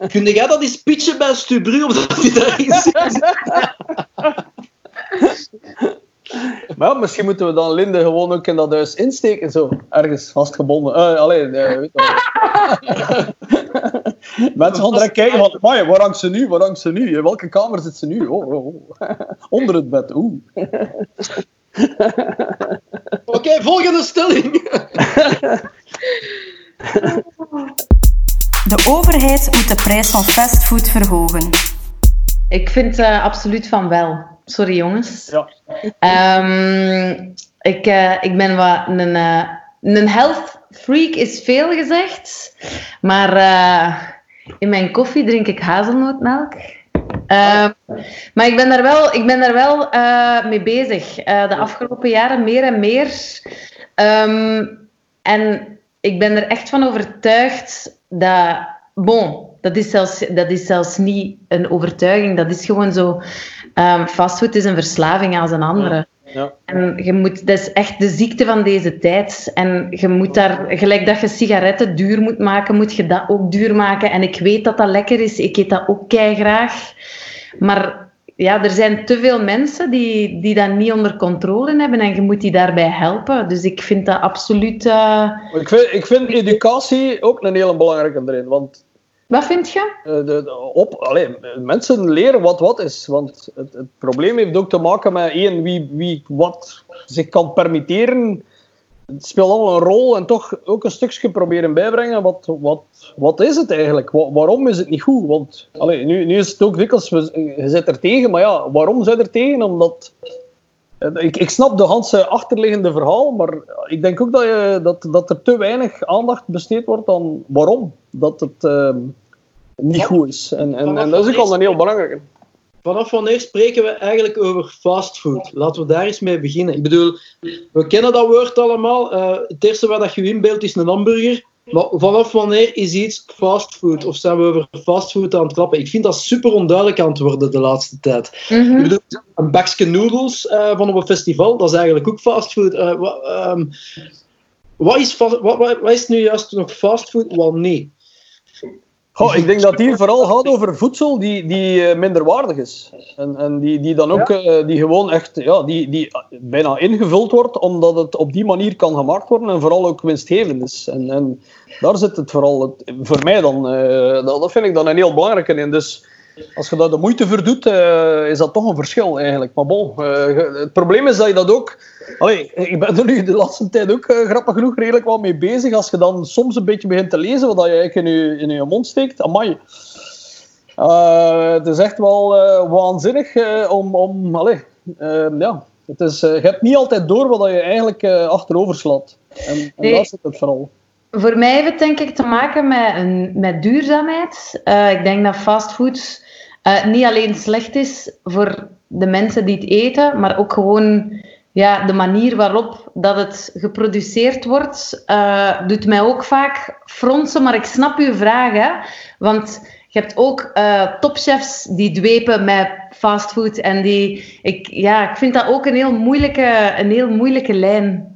S1: Kun jij dat eens pitchen bij Stubru, omdat hij daarin zit? *laughs* *laughs*
S3: Maar misschien moeten we dan Linde gewoon ook in dat huis insteken, zo. Ergens vastgebonden. Uh, alleen, uh, weet *laughs* Mensen gaan direct kijken van, waar hangt ze nu? Waar hangt ze nu? In welke kamer zit ze nu? Oh, oh, oh. *laughs* Onder het bed, oeh.
S1: Oké, volgende stelling.
S4: De overheid moet de prijs van fastfood verhogen.
S2: Ik vind uh, absoluut van wel. Sorry jongens.
S3: Ja.
S2: Um, ik, uh, ik ben wat een, uh, een health freak is veel gezegd, maar uh, in mijn koffie drink ik hazelnootmelk. Uh, maar ik ben daar wel, ik ben daar wel mee bezig. de afgelopen jaren meer en meer. Um, en ik ben er echt van overtuigd dat. Bon, dat is, zelfs, dat is zelfs niet een overtuiging. Dat is gewoon zo. Um, fastfood is een verslaving als een andere.
S3: Ja.
S2: En je moet, dat is echt de ziekte van deze tijd. En je moet daar, gelijk dat je sigaretten duur moet maken, moet je dat ook duur maken. En ik weet dat dat lekker is. Ik eet dat ook kei graag. Maar ja, er zijn te veel mensen die, die dat niet onder controle hebben en je moet die daarbij helpen. Dus ik vind dat absoluut. Uh...
S3: Ik, vind, ik vind educatie ook een hele belangrijke erin. Want
S2: Wat vind je?
S3: De, de, op, mensen leren wat wat is. Want het, het, probleem heeft ook te maken met wie, wie wat zich kan permitteren. Het speelt allemaal een rol en toch ook een stukje proberen bijbrengen. Wat, wat, wat is het eigenlijk? waarom is het niet goed? Want nu, nu is het ook dikwijls, je zit er tegen, maar ja, waarom zit er tegen? Omdat ik, ik snap de Hanse achterliggende verhaal, maar ik denk ook dat, je, dat, dat er te weinig aandacht besteed wordt aan waarom dat het uh, niet goed is. En, en, en dat is ook al een heel belangrijke.
S1: Vanaf wanneer spreken we eigenlijk over fastfood? Laten we daar eens mee beginnen. Ik bedoel, we kennen dat woord allemaal. Uh, het eerste wat je inbeeldt is een hamburger. Maar vanaf wanneer is iets fastfood? Of zijn we over fastfood aan het klappen? Ik vind dat super onduidelijk aan het worden de laatste tijd. Mm Ik bedoel, een bakje noodles uh, van op een festival, dat is eigenlijk ook fastfood. Uh, wat, um, wat, is wat, wat, wat, is nu juist nog fastfood? Wel nee.
S3: Goh, ik denk dat hier vooral gaat over voedsel die, die uh, minderwaardig is. En, en die, die dan ook uh, die gewoon echt ja, die, die bijna ingevuld wordt, omdat het op die manier kan gemaakt worden en vooral ook winstgevend is. En, en daar zit het vooral het, voor mij dan. Uh, dat, dat vind ik dan een heel belangrijke in. Dus als je daar de moeite voor doet, uh, is dat toch een verschil eigenlijk. Maar bon, uh, het probleem is dat je dat ook. Allee, ik ben er nu de laatste tijd ook uh, grappig genoeg redelijk wel mee bezig. Als je dan soms een beetje begint te lezen wat je eigenlijk in je, in je mond steekt, amai. het is echt wel waanzinnig om. om allee, ja, het is, je hebt niet altijd door wat je eigenlijk achterover slaat. En, en nee. dat zit het vooral.
S2: Voor mij heeft het denk ik te maken met, een, met duurzaamheid. ik denk dat fastfood uh, niet alleen slecht is voor de mensen die het eten, maar ook gewoon ja, de manier waarop dat het geproduceerd wordt, uh, doet mij ook vaak fronsen. Maar ik snap uw vraag, hè? want je hebt ook uh, topchefs die dwepen met fastfood. En die, ik, ja, ik vind dat ook een heel moeilijke, een heel moeilijke lijn.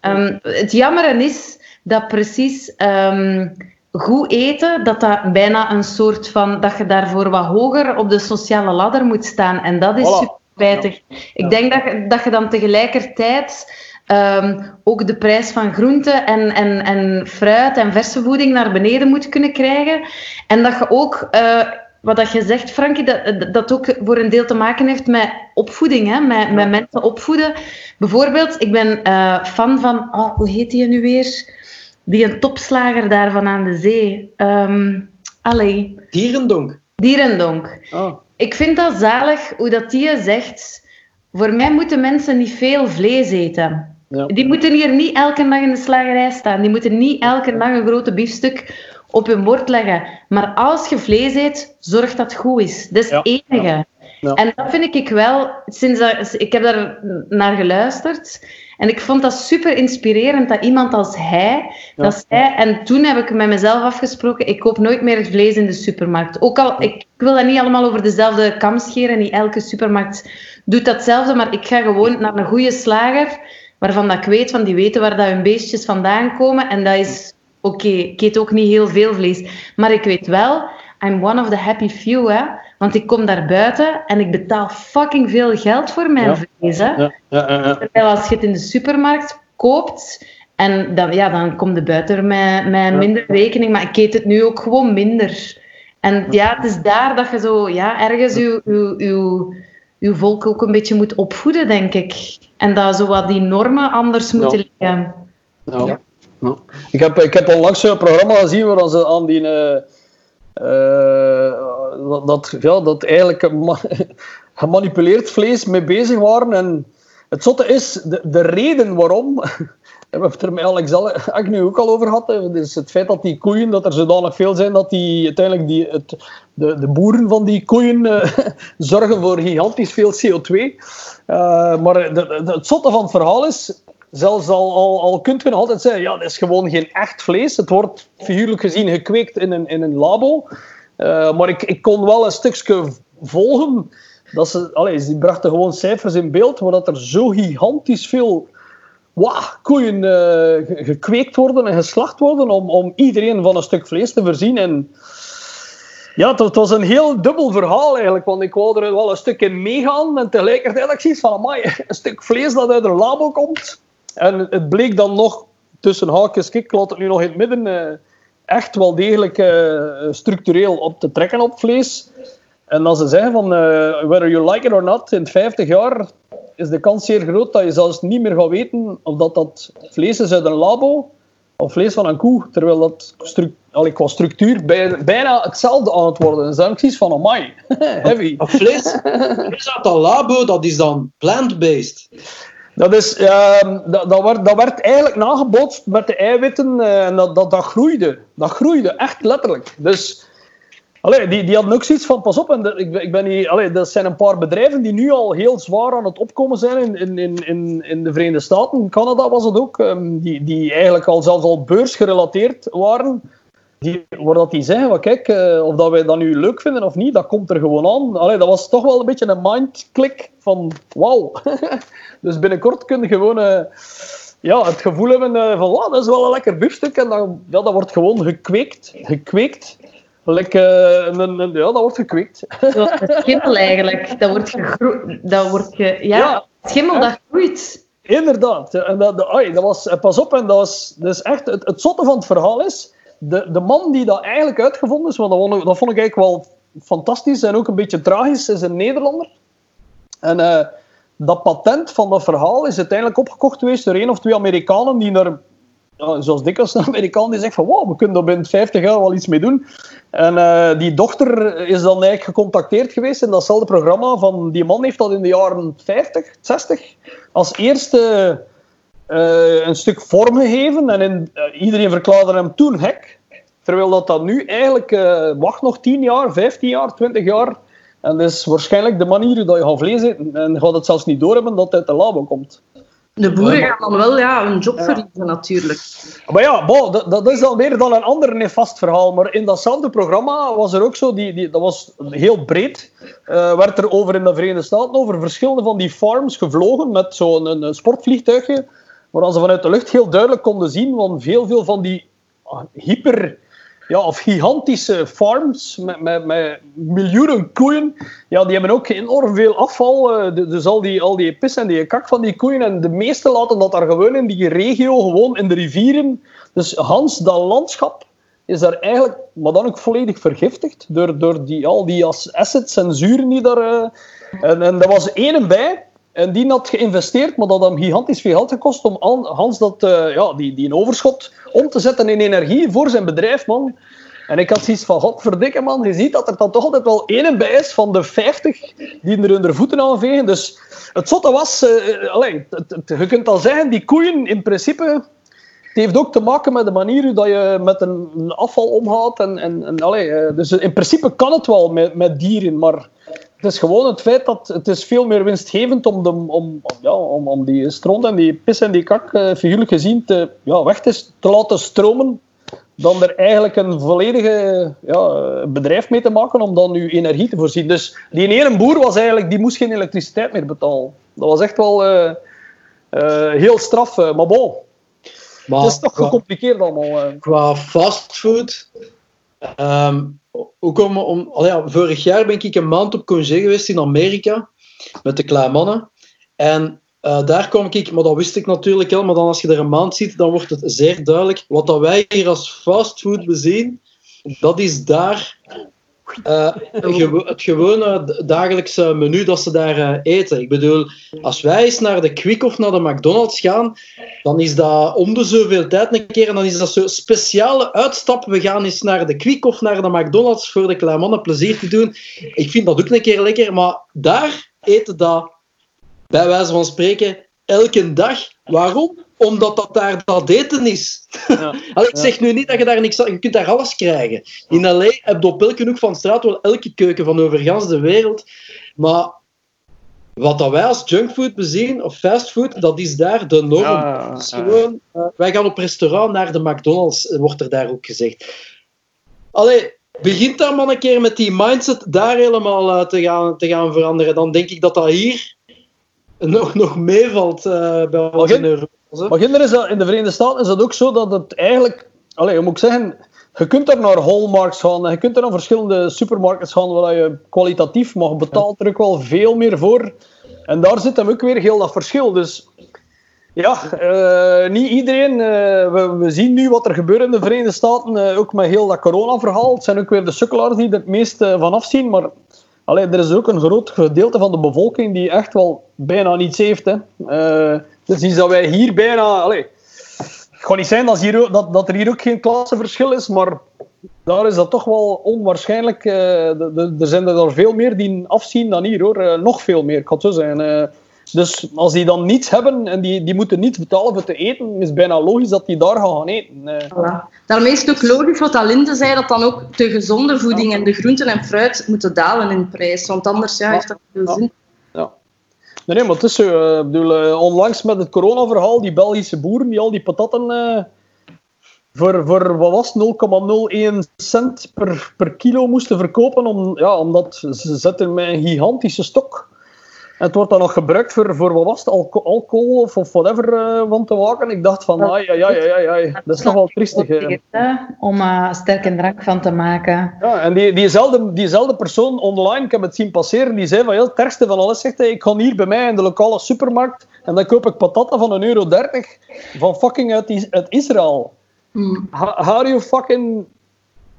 S2: Um, het jammer is dat precies um, goed eten, dat dat bijna een soort van, dat je daarvoor wat hoger op de sociale ladder moet staan. En dat is super spijtig. Ik denk dat je, dat je dan tegelijkertijd um, ook de prijs van groenten en, en, en fruit en verse voeding naar beneden moet kunnen krijgen. En dat je ook... Uh, wat dat je zegt, Frankie, dat, dat ook voor een deel te maken heeft met opvoeding, hè? Met, met mensen opvoeden. Bijvoorbeeld, ik ben uh, fan van, oh, hoe heet die nu weer? Die een topslager daarvan aan de zee. Um, allee.
S1: Dierendonk.
S2: Dierendonk. Oh. Ik vind dat zalig hoe dat die zegt. Voor mij moeten mensen niet veel vlees eten. Ja. Die moeten hier niet elke dag in de slagerij staan. Die moeten niet elke dag een grote biefstuk op hun bord leggen. Maar als je vlees eet, zorg dat het goed is. Dat is het enige. Ja. En dat vind ik wel, sinds dat, ik heb daar naar geluisterd. En ik vond dat super inspirerend dat iemand als hij dat zei. En toen heb ik met mezelf afgesproken: ik koop nooit meer vlees in de supermarkt. Ook al, ik, wil dat niet allemaal over dezelfde kam scheren. Niet elke supermarkt doet datzelfde. Maar ik ga gewoon naar een goede slager, waarvan dat ik weet, van die weten waar dat hun beestjes vandaan komen. En dat is oké. Okay, ik eet ook niet heel veel vlees. Maar ik weet wel, I'm one of the happy few. Hè? Want ik kom daar buiten en ik betaal fucking veel geld voor mijn ja. vlees. Hè? Ja, ja, Terwijl als je het in de supermarkt koopt, en dan, ja, dan komt de buiten met, met minder rekening. Maar ik eet het nu ook gewoon minder. En ja, het is daar dat je zo ja, ergens je, je, je, je volk ook een beetje moet opvoeden, denk ik. En dat zo wat die normen anders moeten liggen.
S3: Ja. Ja. Ik, heb, ik heb onlangs een programma gezien waar ze aan die... Uh, uh, dat, ja, dat eigenlijk *laughs* gemanipuleerd vlees mee bezig waren. En het zotte is, de, de reden waarom, *laughs* we hebben het er met Alex *laughs* nu ook al over gehad, is het feit dat die koeien, dat er zodanig veel zijn dat die uiteindelijk die, het, de, de boeren van die koeien uh, zorgen voor gigantisch veel CO2. Uh, eh, maar het zotte van het verhaal is, zelfs al, al, al kunt je nog altijd zeggen, ja, dat is gewoon geen echt vlees. Het wordt figuurlijk gezien gekweekt in een, in een labo. Uh, maar ik, ik kon wel een stukje volgen. Dat ze, allez, die brachten gewoon cijfers in beeld, waar dat er zo gigantisch veel koeien uh, gekweekt worden en geslacht worden om, om iedereen van een stuk vlees te voorzien. En ja, het, was een heel dubbel verhaal eigenlijk, want ik wou er wel een stuk in meegaan en tegelijkertijd ik zoiets van, amai, een stuk vlees dat uit een labo komt. En het bleek dan nog tussen haakjes, ik laat het nu nog in het midden, uh, echt wel degelijk structureel op te trekken op vlees. En als ze zeggen van whether you like it or not, in 50 jaar is de kans zeer groot dat je zelfs niet meer gaat weten of dat, dat vlees is uit een labo of vlees van een koe, terwijl dat stru allee, qua structuur bijna hetzelfde aan het worden is. Dan zoiets van, amai, *laughs* heavy.
S1: Vlees, vlees uit een labo, dat is dan plant-based.
S3: Dat, is, uh, dat, dat, werd, dat werd eigenlijk nagebootst met de eiwitten uh, en dat, dat, groeide. Dat groeide, echt letterlijk. Dus Allee, die, die hadden ook zoiets van, pas op, en ik, ik ben hier, allee, dat zijn een paar bedrijven die nu al heel zwaar aan het opkomen zijn in, in, in, in de Verenigde Staten. Canada was het ook, um, die, die eigenlijk al zelfs al beursgerelateerd waren. Die, waar dat die zeggen, kijk, uh, of dat wij dat nu leuk vinden of niet, dat komt er gewoon aan. Allee, dat was toch wel een beetje een mindklik van, wauw. *laughs* dus binnenkort kun je gewoon... Uh, ja, het gevoel hebben uh, van, wow, dat is wel een lekker biefstuk. En dan, ja, dat wordt gewoon gekweekt. gekweekt Lekker, een, een, ja, dat wordt gekweekt.
S2: Zoals schimmel eigenlijk. Dat wordt gegroeid. Dat wordt ge, ja, ja, schimmel dat groeit.
S3: Inderdaad. En dat, dat was, pas op, en dat, was, dat is echt, het, het zotte van het verhaal is, de, de man die dat eigenlijk uitgevonden is, want dat, vond, ik eigenlijk wel fantastisch en ook een beetje tragisch, is een Nederlander. En uh, dat patent van dat verhaal is uiteindelijk opgekocht geweest door één of twee Amerikanen die naar ja, zoals dikwijls een Amerikaan die zegt van wow, we kunnen er binnen 50 jaar wel iets mee doen. En uh, die dochter is dan eigenlijk gecontacteerd geweest in datzelfde programma van die man heeft dat in de jaren 50, 60 als eerste uh, een stuk vorm gegeven en in, uh, iedereen verklaarde hem toen hek. Terwijl dat, dat nu eigenlijk wacht nog 10 jaar, 15 jaar, 20 jaar. En dat is waarschijnlijk de manier dat je gaat vlees eten. En gaat het zelfs niet doorhebben dat het uit de labo komt.
S5: De boeren gaan dan wel ja, hun job verliezen, natuurlijk.
S3: Maar ja, bo, dat, dat, is al meer dan een ander nefast verhaal. Maar in datzelfde programma was er ook zo, die, die, dat was heel breed, uh, werd er over in de Verenigde Staten over verschillende van die farms gevlogen met zo'n een, sportvliegtuigje, waar ze vanuit de lucht heel duidelijk konden zien, want veel, veel van die ah, hyper ja, of gigantische farms met, met, met miljoenen koeien. Ja, die hebben ook enorm veel afval. Eh, dus al die, al die pis en die kak van die koeien. En de meeste laten dat daar gewoon in die regio, gewoon in de rivieren. Dus Hans, dat landschap is daar eigenlijk, maar dan ook volledig vergiftigd door, door die, al die acids en zuren die daar... Uh, en, en er was één bij, en die had geïnvesteerd, maar dat had hem gigantisch veel geld gekost om Hans dat, uh, ja, die, die overschot om te zetten in energie voor zijn bedrijf, man. En ik had zoiets van, godverdikke man, je ziet dat er dan toch altijd wel één bij is van de 50 die er hun voeten aan vegen. Dus het zotte was, uh, je kunt al zeggen, die koeien in principe, het heeft ook te maken met de manier hoe je met een afval omgaat. En, en, en dus in principe kan het wel met, met dieren, maar het is gewoon het feit dat het is veel meer winstgevend om, de, om, ja, om, om die stront en die pis en die kak, uh, figuurlijk gezien, te, ja, weg te, te laten stromen, dan er eigenlijk een volledige ja, bedrijf mee te maken om dan uw energie te voorzien. Dus die ene boer was eigenlijk, die moest geen elektriciteit meer betalen. Dat was echt wel uh, uh, heel straf, maar bon. Maar, het is toch gecompliceerd allemaal.
S1: Qua fastfood... Um, ook om, om, ja, vorig jaar ben ik een maand op congé geweest in Amerika met de kleine mannen. En uh, daar kwam ik, maar dat wist ik natuurlijk al, maar dan als je er een maand ziet, dan wordt het zeer duidelijk. Wat dat wij hier als fastfood bezien, dat is daar uh, het gewone dagelijkse menu dat ze daar uh, eten. Ik bedoel, als wij eens naar de Quick of naar de McDonald's gaan, dan is dat om de zoveel tijd een keer en dan is dat zo'n speciale uitstap. We gaan eens naar de Quick of naar de McDonald's voor de kleine mannen plezier te doen. Ik vind dat ook een keer lekker, maar daar eten dat, bij wijze van spreken, elke dag. Waarom? Omdat dat daar dat eten is. Ja. *laughs* ik zeg nu niet dat je daar niks Je kunt daar alles krijgen. In L.A. heb je op elke hoek van straat wel elke keuken van over de wereld. Maar wat dat wij als junkfood bezien, of fastfood, dat is daar de norm. Ja, gewoon, uh, wij gaan op restaurant naar de McDonald's, wordt er daar ook gezegd. Allee, begint daar maar een keer met die mindset daar helemaal uh, te, gaan, te gaan veranderen. Dan denk ik dat dat hier nog, nog meevalt uh, bij ons in Europa.
S3: Maar is in de Verenigde Staten is dat ook zo dat het eigenlijk... Allez, moet ik zeggen... Je kunt er naar Hallmarks gaan, je kunt er naar verschillende supermarkets gaan waar je kwalitatief mag betaalt er ook wel veel meer voor. En daar zit hem ook weer heel dat verschil. Dus Ja, uh, niet iedereen. Uh, we, we, zien nu wat er gebeurt in de Verenigde Staten, uh, ook met heel dat corona-verhaal. Het zijn ook weer de sukkelaars die er het meest van afzien. Maar allee, er is ook een groot gedeelte van de bevolking die echt wel bijna niets heeft. Hè. Dus iets dat wij hier bijna... Allee, het kan niet zijn dat, hier, dat, dat er hier ook geen klassenverschil is, maar daar is dat toch wel onwaarschijnlijk. er zijn er veel meer die afzien dan hier, hoor. nog veel meer, kan zo zijn. Dus als die dan niets hebben en die, die moeten niets betalen voor te eten, is het bijna logisch dat die daar gaan eten.
S5: Voilà. Daarmee is het ook logisch wat Alinde zei, dat dan ook de gezonde voeding en de groenten en fruit moeten dalen in prijs. Want anders ja, heeft dat veel zin.
S3: Nee, nee, maar het is zo. Uh, bedoel, uh, onlangs met het coronaverhaal, die Belgische boeren die al die patatten uh, voor, voor wat was 0,01 cent per, per kilo moesten verkopen, om, ja, omdat ze zetten met een gigantische stok het wordt dan nog gebruikt voor, voor wat was het, alcohol of, of whatever uh, van te waken. Ik dacht van, ai, ai, ai, ai, ai. dat is toch wel triestig.
S2: Om uh, sterke drank van te maken.
S3: Ja, en die, diezelfde, diezelfde persoon online, ik heb het zien passeren, die zei van, heel het ergste van alles, zegt hij, ik ga hier bij mij in de lokale supermarkt en dan koop ik patatten van 1,30 euro van fucking uit, uit Israël. Mm. How, how you fucking...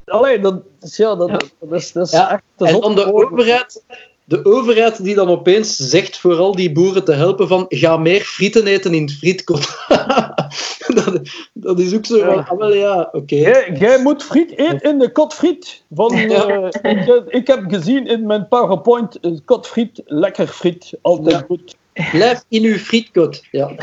S3: Allee, dat, ja, dat, dat, is, dat is
S1: ja. echt... en om de overheid de overheid die dan opeens zegt voor al die boeren te helpen van ga meer frieten eten in het frietkot. *laughs* dat, dat, is ook zo ja. ah, wel ja, oké.
S3: Jij, moet friet eten in de kotfriet. Van, uh, ik, ik, heb gezien in mijn PowerPoint, kotfriet, lekker friet, altijd goed.
S1: Blijf in uw frietkot, ja. *laughs*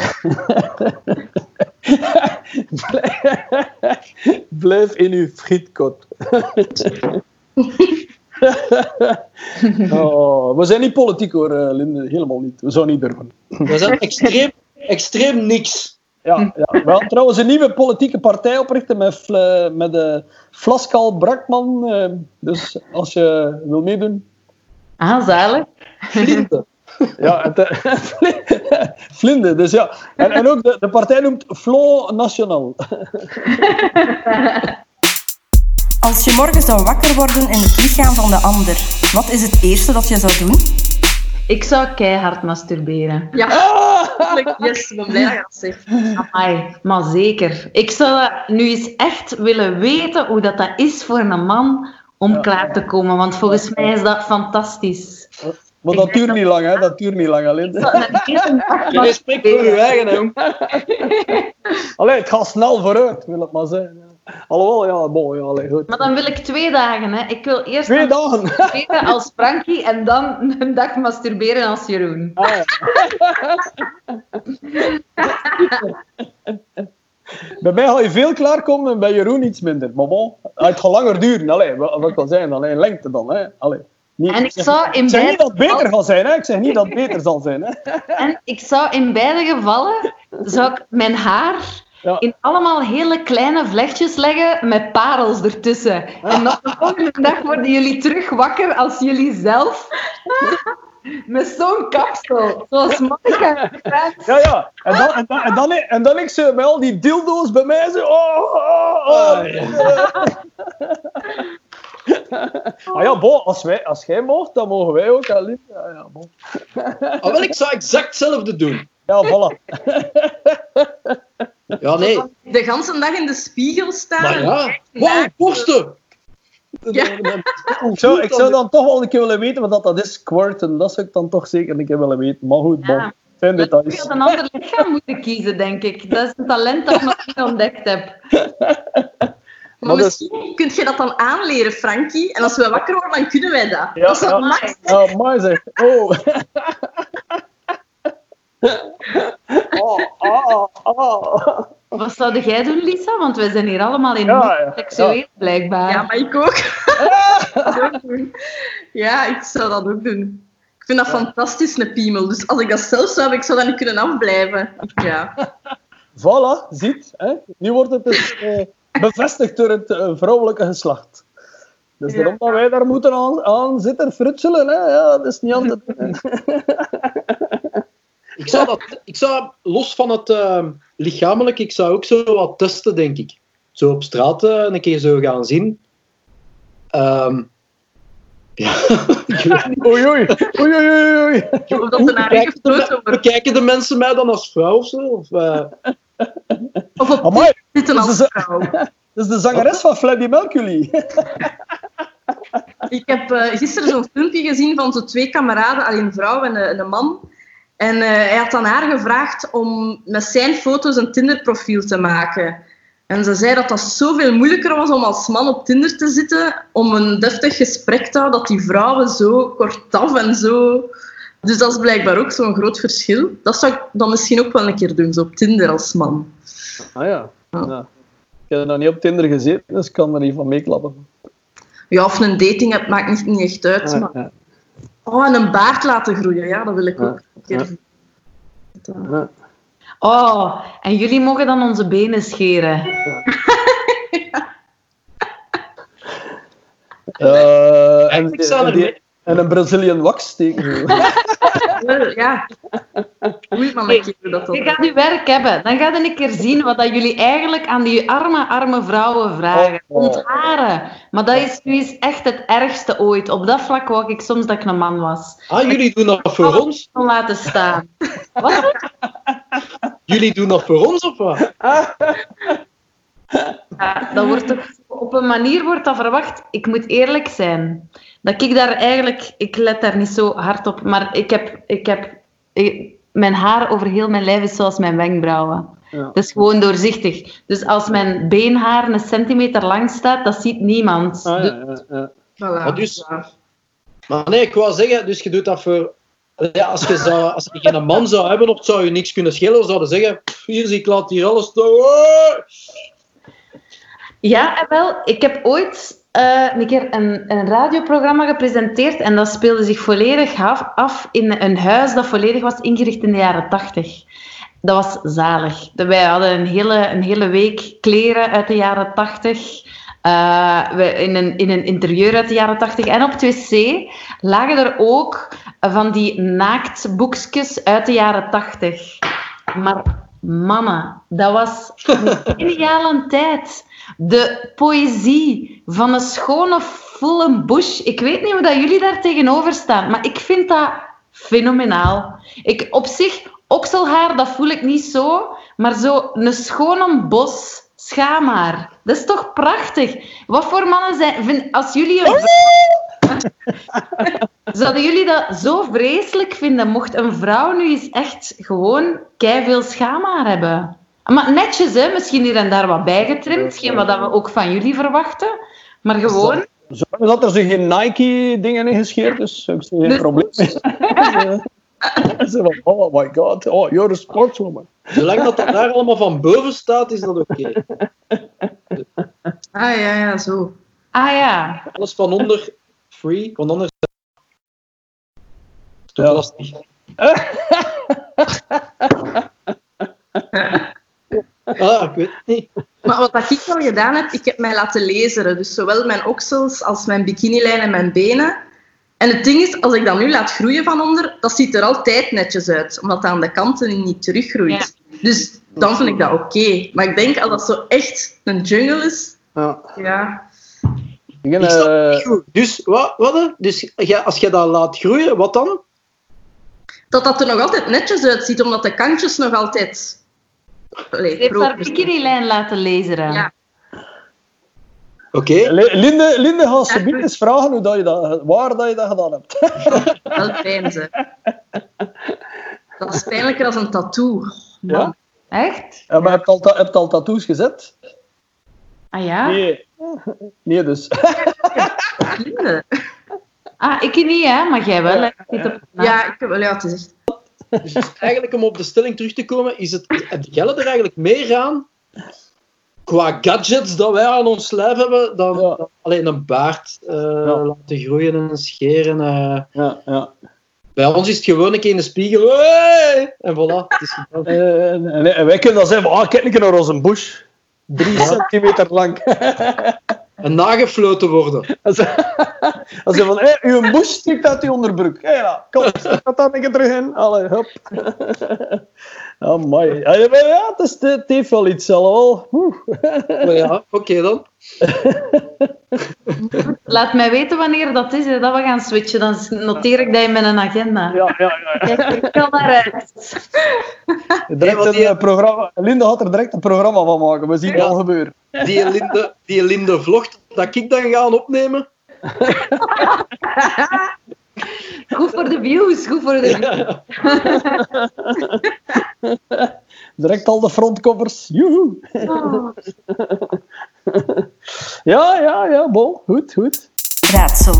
S3: Blijf in uw frietkot. *laughs* *laughs* oh, we zijn niet politiek hoor, eh, Linde. Helemaal niet. We zouden niet durven.
S1: We zijn extreem, extreem niks.
S3: Ja, ja. we gaan trouwens een nieuwe politieke partij oprichten met, met de uh, Flaskal Brakman. Uh, dus als je wil meedoen.
S2: Ah, zalig.
S1: Vlinde.
S3: Ja, het, *laughs* Vlinde, dus ja. En, en ook de, de partij noemt Flo National. *laughs*
S4: Als je morgen zou wakker worden in het lichaam van de ander, wat is het eerste dat je zou doen?
S2: Ik zou keihard masturberen.
S5: Ja, *laughs* yes, ik ben blij dat je dat zegt.
S2: Amai, maar zeker. Ik zou nu eens echt willen weten hoe dat, dat is voor een man om klaar te komen, want volgens mij is dat fantastisch.
S3: Maar dat duurt niet lang, hè? Dat duurt niet lang alleen.
S1: Je spreekt voor je eigen, hè? *laughs*
S3: Allee, het gaat snel vooruit, wil het maar zeggen. Alhoewel, ja, mooi, ja, allee, goed.
S2: Maar dan wil ik twee dagen, hè. Ik wil eerst
S3: twee dagen.
S2: masturberen als Frankie en dan een dag masturberen als Jeroen. Ah, ja.
S3: bij mij ga je veel klaarkomen en bij Jeroen iets minder. Maar bon, het gaat langer duren. Allee, wat kan zijn, alleen lengte dan. Hè. Allee.
S2: Niet, en ik zou in
S3: ik zeg niet dat het beter gaat zijn, hè? Ik zeg niet dat het beter zal zijn, hè?
S2: En ik zou in beide gevallen zou ik mijn haar in allemaal hele kleine vlechtjes leggen met parels ertussen. En dan de volgende dag worden jullie terug wakker als jullie zelf *laughs* met zo'n kapsel, zoals Monica
S3: Ja, ja. En dan, en dan, en dan, en dan ik ze met al die dildo's bij mij zo... Oh, oh, oh. *laughs* Ah ja, bo, als, wij, als jij mocht, dan mogen wij ook. Alleen. Ja, ja, bo.
S1: Ah, wel, ik zou exact hetzelfde doen.
S3: Ja, voilà. *laughs*
S1: Ja, nee.
S5: De ganse dag in de spiegel staan.
S1: Maar ja, wow, borsten!
S5: Ja.
S3: Ik, zou, ik zou dan toch wel een keer willen weten wat dat is, squirten. Dat zou ik dan toch zeker een keer willen weten. Maar goed, ja. bon. Zijn details.
S2: Ik had een ander lichaam moeten kiezen, denk ik. Dat is een talent dat ik nog niet ontdekt heb. *laughs*
S5: Maar, misschien kun je dat dan aanleren, Frankie. En als we wakker worden, dan kunnen wij dat.
S3: Ja,
S5: dat is
S3: ja.
S5: max.
S3: Ja, mooi zeg. Oh. Oh, oh, oh.
S2: Wat zou jij doen, Lisa? Want wij zijn hier allemaal in ja, ja, seksueel, ja. blijkbaar.
S5: Ja, maar ik ook. *laughs* ja, ik zou dat ook doen. Ik vind dat fantastisch, een piemel. Dus als ik dat zelf zou hebben, ik zou dat niet kunnen afblijven. Ja. *laughs*
S3: Voilà, ziet. Hè? Nu wordt het dus, eh, bevestigd door het uh, vrouwelijke geslacht. Dus daarom dat wij daar moeten aan, aan zitten frutselen. Hè? Ja, dat is niet altijd... *laughs*
S1: Ik zou, dat, ik zou los van het uh, lichamelijk, ik zou ook zo wat testen, denk ik. Zo op straat uh, een keer zo gaan zien. Um, Ja. *laughs*
S3: Oei, oei. Oei, oei, oei,
S1: Kijken de,
S5: gesproken
S1: me-
S5: wordt.
S1: kijken de mensen mij dan als vrouw of zo? Of, eh,
S5: Of op
S3: Amai,
S5: zitten
S3: dat
S5: als
S3: is-
S5: vrouw. *laughs*
S3: dat is de zangeres van Freddie Mercury.
S5: Ik heb eh, gisteren zo'n filmpje gezien van zo twee kameraden, alleen een vrouw en een, een man. En eh, hij had aan haar gevraagd om met zijn foto's een Tinder-profiel te maken. En ze zei dat dat zoveel moeilijker was om als man op Tinder te zitten, om een deftig gesprek te houden, dat die vrouwen zo kortaf en zo... Dus dat is blijkbaar ook zo'n groot verschil. Dat zou ik dan misschien ook wel een keer doen, zo op Tinder als man.
S3: Ah ja. ja. Ik heb nog niet op Tinder gezeten, dus ik kan er niet van meeklappen.
S5: Ja, of een dating app maakt niet, niet echt uit.
S3: Ja,
S5: Maar... Oh, en een baard laten groeien, ja, dat wil ik ook
S3: Ja.
S2: Oh, en jullie mogen dan onze benen scheren.
S3: Eh, en, en, die-
S1: mee-
S3: en een Brazilian wax steken.
S5: Ja. *laughs* Maar dat
S2: Je gaat uw werk hebben. Dan gaat je een keer zien wat dat jullie eigenlijk aan die arme, arme vrouwen vragen.
S3: Oh.
S2: Ontharen. Maar dat is nu eens echt het ergste ooit. Op dat vlak wou ik soms dat ik een man was.
S1: ah, jullie doen dat voor ons?
S2: Laten staan. Wat? *laughs*
S1: Jullie doen dat voor ons of wat?
S2: Ja, dat wordt toch, op een manier wordt dat verwacht. Ik moet eerlijk zijn. Dat ik daar eigenlijk... Ik let daar niet zo hard op. Maar ik heb... Ik heb ik- mijn haar over heel mijn lijf is zoals mijn wenkbrauwen.
S3: Ja.
S2: Dat is gewoon doorzichtig. Dus als mijn beenhaar een centimeter lang staat, dat ziet niemand.
S3: Ah,
S2: Dus-
S3: ja, ja, ja.
S5: Voilà.
S1: Maar dus-. Maar nee, ik wou zeggen, dus je doet dat voor... Ja, als, je zou, als je geen man zou hebben of zou je niks kunnen schelen, dan zouden zeggen, "Pff, hier zie ik laat hier alles staan. Hoi!"
S2: Ja, en wel, ik heb ooit eh, een keer een, een radioprogramma gepresenteerd en dat speelde zich volledig af, af in een huis dat volledig was ingericht in de jaren tachtig. Dat was zalig. Wij hadden een hele, een hele week kleren uit de jaren tachtig. eh, we- in, een, in een interieur uit de jaren tachtig. En op het wc lagen er ook van die naaktboekjes uit de jaren tachtig. Maar mannen, dat was *laughs* een geniale tijd. De poëzie van een schone volle bush. Ik weet niet hoe dat jullie daar tegenover staan, maar ik vind dat fenomenaal. Ik, op zich, okselhaar, dat voel ik niet zo, maar zo een schone bos schaamhaar. Dat is toch prachtig? Wat voor mannen zijn... Vind, als jullie een *laughs* Zouden jullie dat zo vreselijk vinden mocht een vrouw nu eens echt gewoon veel schaamhaar hebben? Maar netjes, hè? misschien hier en daar wat bijgetrimd, geen wat dat we ook van jullie verwachten. Maar gewoon,
S3: Zolang dat er zo geen Nike-dingen in gescheerd is, heb ik geen
S2: Dus-
S3: probleem. *laughs* Oh my god, oh, you're a sportswoman.
S1: Zolang dat, dat daar allemaal van boven staat, is dat oké.
S5: Ah ja, ja, zo.
S2: ah ja,
S1: Alles van onder, free, van onder... is toch lastig. *laughs* Ah, ik weet het niet.
S5: Maar wat dat ik wel gedaan heb, ik heb mij laten laseren. Dus zowel mijn oksels als mijn bikinilijn en mijn benen. En het ding is, als ik dat nu laat groeien van onder, dat ziet er altijd netjes uit. Omdat dat aan de kanten niet teruggroeit. Dus dan vind ik dat oké. Maar ik denk, als dat zo echt een jungle is,
S3: Ja.
S5: ja...
S3: Ik ben,
S1: Ik. Dus, wat, wat, dus jij- als je dat laat groeien, wat dan?
S5: Dat dat er nog altijd netjes uitziet, omdat de kantjes nog altijd... Allee,
S2: ze heeft haar bikinilijn laten laseren.
S5: Ja.
S1: Oké.
S3: Li- Linde, Linde gaat
S5: Ja,
S3: ze eens vragen hoe dat je dat, waar dat je dat gedaan hebt. *laughs*
S5: Wel fijn, ze. Dat is pijnlijker als een tattoo.
S3: Ja?
S2: Echt?
S3: Ja, maar heb je al, heb je al tattoos gezet?
S2: Ah ja?
S3: Nee. Nee, dus.
S5: Linde.
S2: Ah, ik niet, hè? Maar jij wel, hè? Ik zit op-
S5: Ja, ik heb wel, ja, het is echt...
S1: Dus eigenlijk om op de stelling terug te komen, is het, geld er eigenlijk meer aan qua gadgets dat wij aan ons lijf hebben dan,
S3: Ja.
S1: dan alleen een baard eh,
S3: Ja.
S1: laten groeien en scheren. eh.
S3: Ja, ja.
S1: Bij ons is het gewoon een keer in de spiegel. Hey! En voilà, het is.
S3: Eh, en, en wij kunnen dan zeggen, ah, kijk een keer naar onze bush. Drie centimeter lang. *laughs*
S1: En nagefloten worden.
S3: Als *laughs* ze van, hé, uw bush stikt uit uw onderbroek. Hé, ja, kom, dat dan keer terug in. Allee, hop. Oh, mooi. Ja, ja, het, is, het heeft wel iets zelf. *laughs*
S1: Maar ja, oké dan. *laughs*
S2: Laat mij weten wanneer dat is, hè, dat we gaan switchen. Dan noteer ik dat in mijn agenda.
S3: Ja, ja, ja.
S2: Kijk, ik kan naar uit. *laughs*
S3: Direct een, eh, programma. Linda gaat er direct een programma van maken. We zien het
S1: Ja.
S3: al gebeuren.
S1: Die Linde, die Linde vlogt dat ik dan ga opnemen.
S2: Goed voor de views, goed voor de views. *laughs*
S3: Direct al de frontcovers. Joehoe.
S2: Oh.
S3: Ja, ja, ja. Bon. Goed, goed.
S4: Raadsel.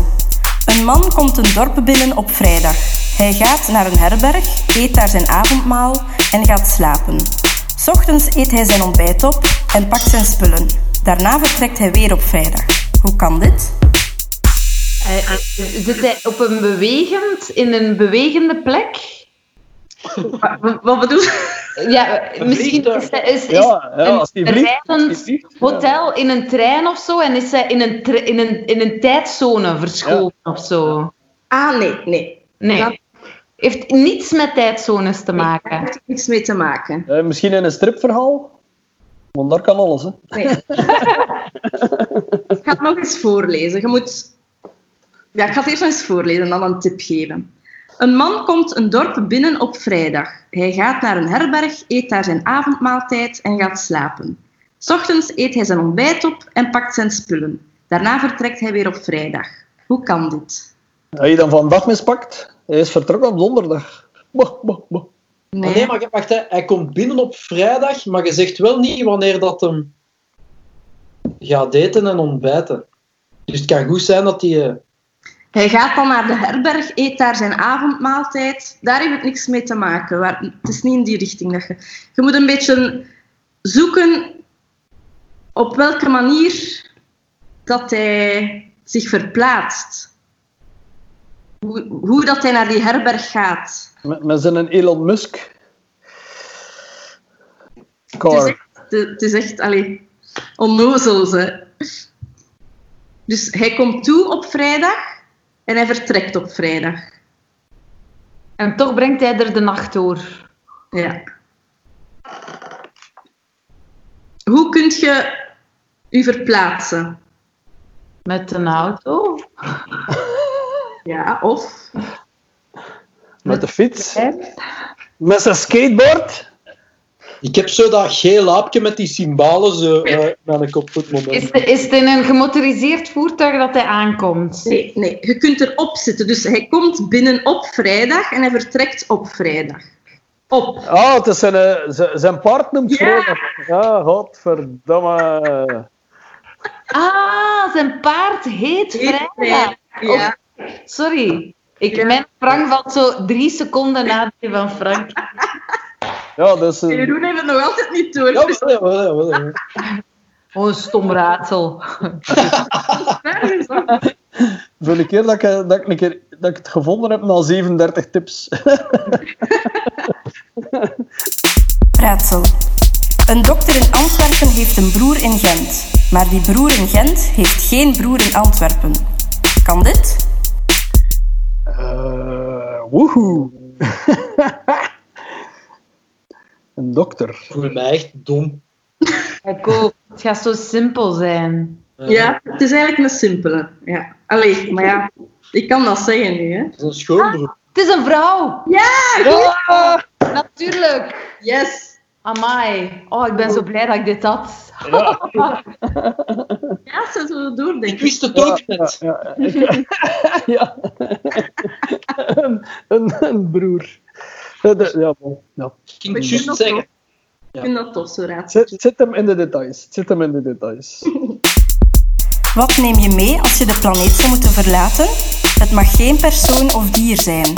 S4: Een man komt een dorp binnen op vrijdag. Hij gaat naar een herberg, eet daar zijn avondmaal en gaat slapen. 's Ochtends eet hij zijn ontbijt op en pakt zijn spullen. Daarna vertrekt hij weer op vrijdag. Hoe kan dit?
S2: Eh, Zit hij op een bewegend, in een bewegende plek?
S5: Wat, bedoel je?
S2: Ja, misschien is, hij- is, is
S3: Ja, ja,
S2: een
S3: als die vliegt, als
S2: rijdend
S3: die vliegt,
S2: hotel in een trein of zo en is hij in een, tre- in een, in een tijdzone verschoven of zo.
S5: Ah, nee, nee.
S2: Nee.
S5: Dat
S2: Heeft niets met tijdzones te
S5: Daar
S2: maken.
S5: heeft niks mee te maken.
S3: Eh, misschien in een stripverhaal? Want daar kan alles, hè.
S5: Nee. *laughs* ik ga het nog eens voorlezen. Je moet... Ja, ik ga het eerst nog eens voorlezen en dan een tip geven. Een man komt een dorp binnen op vrijdag. Hij gaat naar een herberg, eet daar zijn avondmaaltijd en gaat slapen. 's Ochtends eet hij zijn ontbijt op en pakt zijn spullen. Daarna vertrekt hij weer op vrijdag. Hoe kan dit?
S3: Als je dan vandaag mispakt, hij is vertrokken op donderdag. Boh, boh, boh.
S2: Nee.
S1: Ah, nee, maar wacht, hè. hij komt binnen op vrijdag, maar je zegt wel niet wanneer dat hem gaat eten en ontbijten. Dus het kan goed zijn dat hij...
S5: Hij gaat dan naar de herberg, eet daar zijn avondmaaltijd. Daar heeft het niks mee te maken. Waar, het is niet in die richting. Dat je, je moet een beetje zoeken op welke manier dat hij zich verplaatst. Hoe, hoe dat hij naar die herberg gaat.
S3: Met, met zijn Elon Musk.
S5: Het is
S3: Car.
S5: echt, het is echt onnozel. Ze. Dus hij komt toe op vrijdag en hij vertrekt op vrijdag.
S2: En toch brengt hij er de nacht door.
S5: Ja. Hoe kun je u verplaatsen?
S2: Met een auto.
S5: Ja, of
S3: Met de fiets. Met zijn skateboard.
S1: Ik heb zo dat geel aapje met die symbolen zo eh, met een kop op het moment.
S2: Is, het- is het in een gemotoriseerd voertuig dat hij aankomt?
S5: nee, nee, je kunt erop zitten. Dus hij komt binnen op vrijdag en hij vertrekt op vrijdag. Op.
S3: Ah, het is zijn, eh, zijn, zijn paard noemt
S5: Ja.
S3: vrijdag. Ja, godverdamme.
S2: Ah, zijn paard heet Vrijdag.
S5: Ja.
S2: Sorry. Ik,
S5: Ja.
S2: Mijn Frank valt zo drie seconden na die van Frank.
S3: Ja, dus... eh,
S5: Jeroen heeft het nog altijd niet door.
S1: Ja, wel, ja, wel, ja, wel, ja.
S2: Oh, een stom raadsel.
S5: is dat.
S3: de keer dat ik, eh, dat, ik een keer dat ik het gevonden heb na 37 tips. *laughs*
S4: Raadsel. Een dokter in Antwerpen heeft een broer in Gent. Maar die broer in Gent heeft geen broer in Antwerpen. Kan dit?
S3: Eh woehoe. *laughs* een dokter.
S1: Ik voel mij echt dom.
S2: Ik ook. Het gaat zo simpel zijn.
S5: Ja, het is eigenlijk een simpele. Ja. Allee, maar ja, ik kan dat zeggen nu. Hè.
S1: Het is een schoonbroer.
S2: Het is een vrouw.
S5: Ja,
S2: Natuurlijk.
S5: Yes.
S2: Amai. Oh, ik ben zo blij dat ik dit had.
S3: Ja, *laughs*
S5: Ja, ze zullen
S1: Ik
S5: doordenken.
S1: wist het ook net.
S3: ja, ja. *laughs* ja. *laughs* een, een, een broer. Ja, de- ja, bon, ja.
S1: Ik juist
S5: dat
S1: zeggen.
S5: Ik vind dat tof, zo raad.
S3: Zet, zet hem in de details. Zet hem in de details. *laughs*
S4: Wat neem je mee als je de planeet zou moeten verlaten? Het mag geen persoon of dier zijn.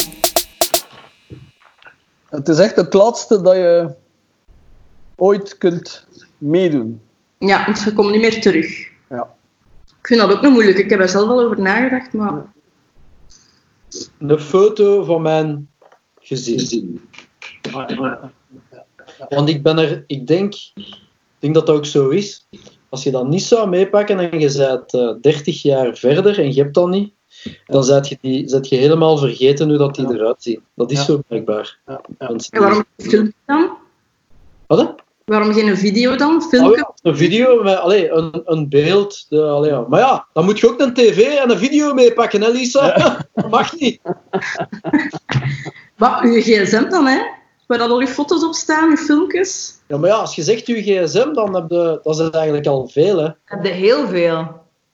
S3: Het is echt het laatste dat je ooit kunt meedoen.
S5: Ja, want je komt niet meer terug.
S3: Ja.
S5: Ik vind dat ook nog moeilijk. Ik heb er zelf wel over nagedacht, maar...
S1: Een foto van mijn gezin. Want ik ben er, ik denk, ik denk dat dat ook zo is. Als je dat niet zou meepakken en je bent eh 30 jaar verder en je hebt dat niet, dan zet je, die, zet je helemaal vergeten hoe dat die eruit zien. Dat is
S3: Ja.
S1: zo blijkbaar.
S3: Ja, ja.
S5: En waarom film dan?
S1: Wat?
S5: Waarom geen video dan?
S1: Oh,
S5: Filmpje?
S1: ja, een video met allee, een, een beeld. De, allee, ja. Maar ja, dan moet je ook een tv en een video meepakken, hè, Lisa? *laughs* dat mag niet. *laughs*
S5: Wat, uw gsm dan, hè? Waar dat al uw foto's op staan, uw filmpjes?
S1: Ja, maar ja, als je zegt je gsm, dan heb je, dat is het eigenlijk al veel, hè.
S2: heb je heel veel.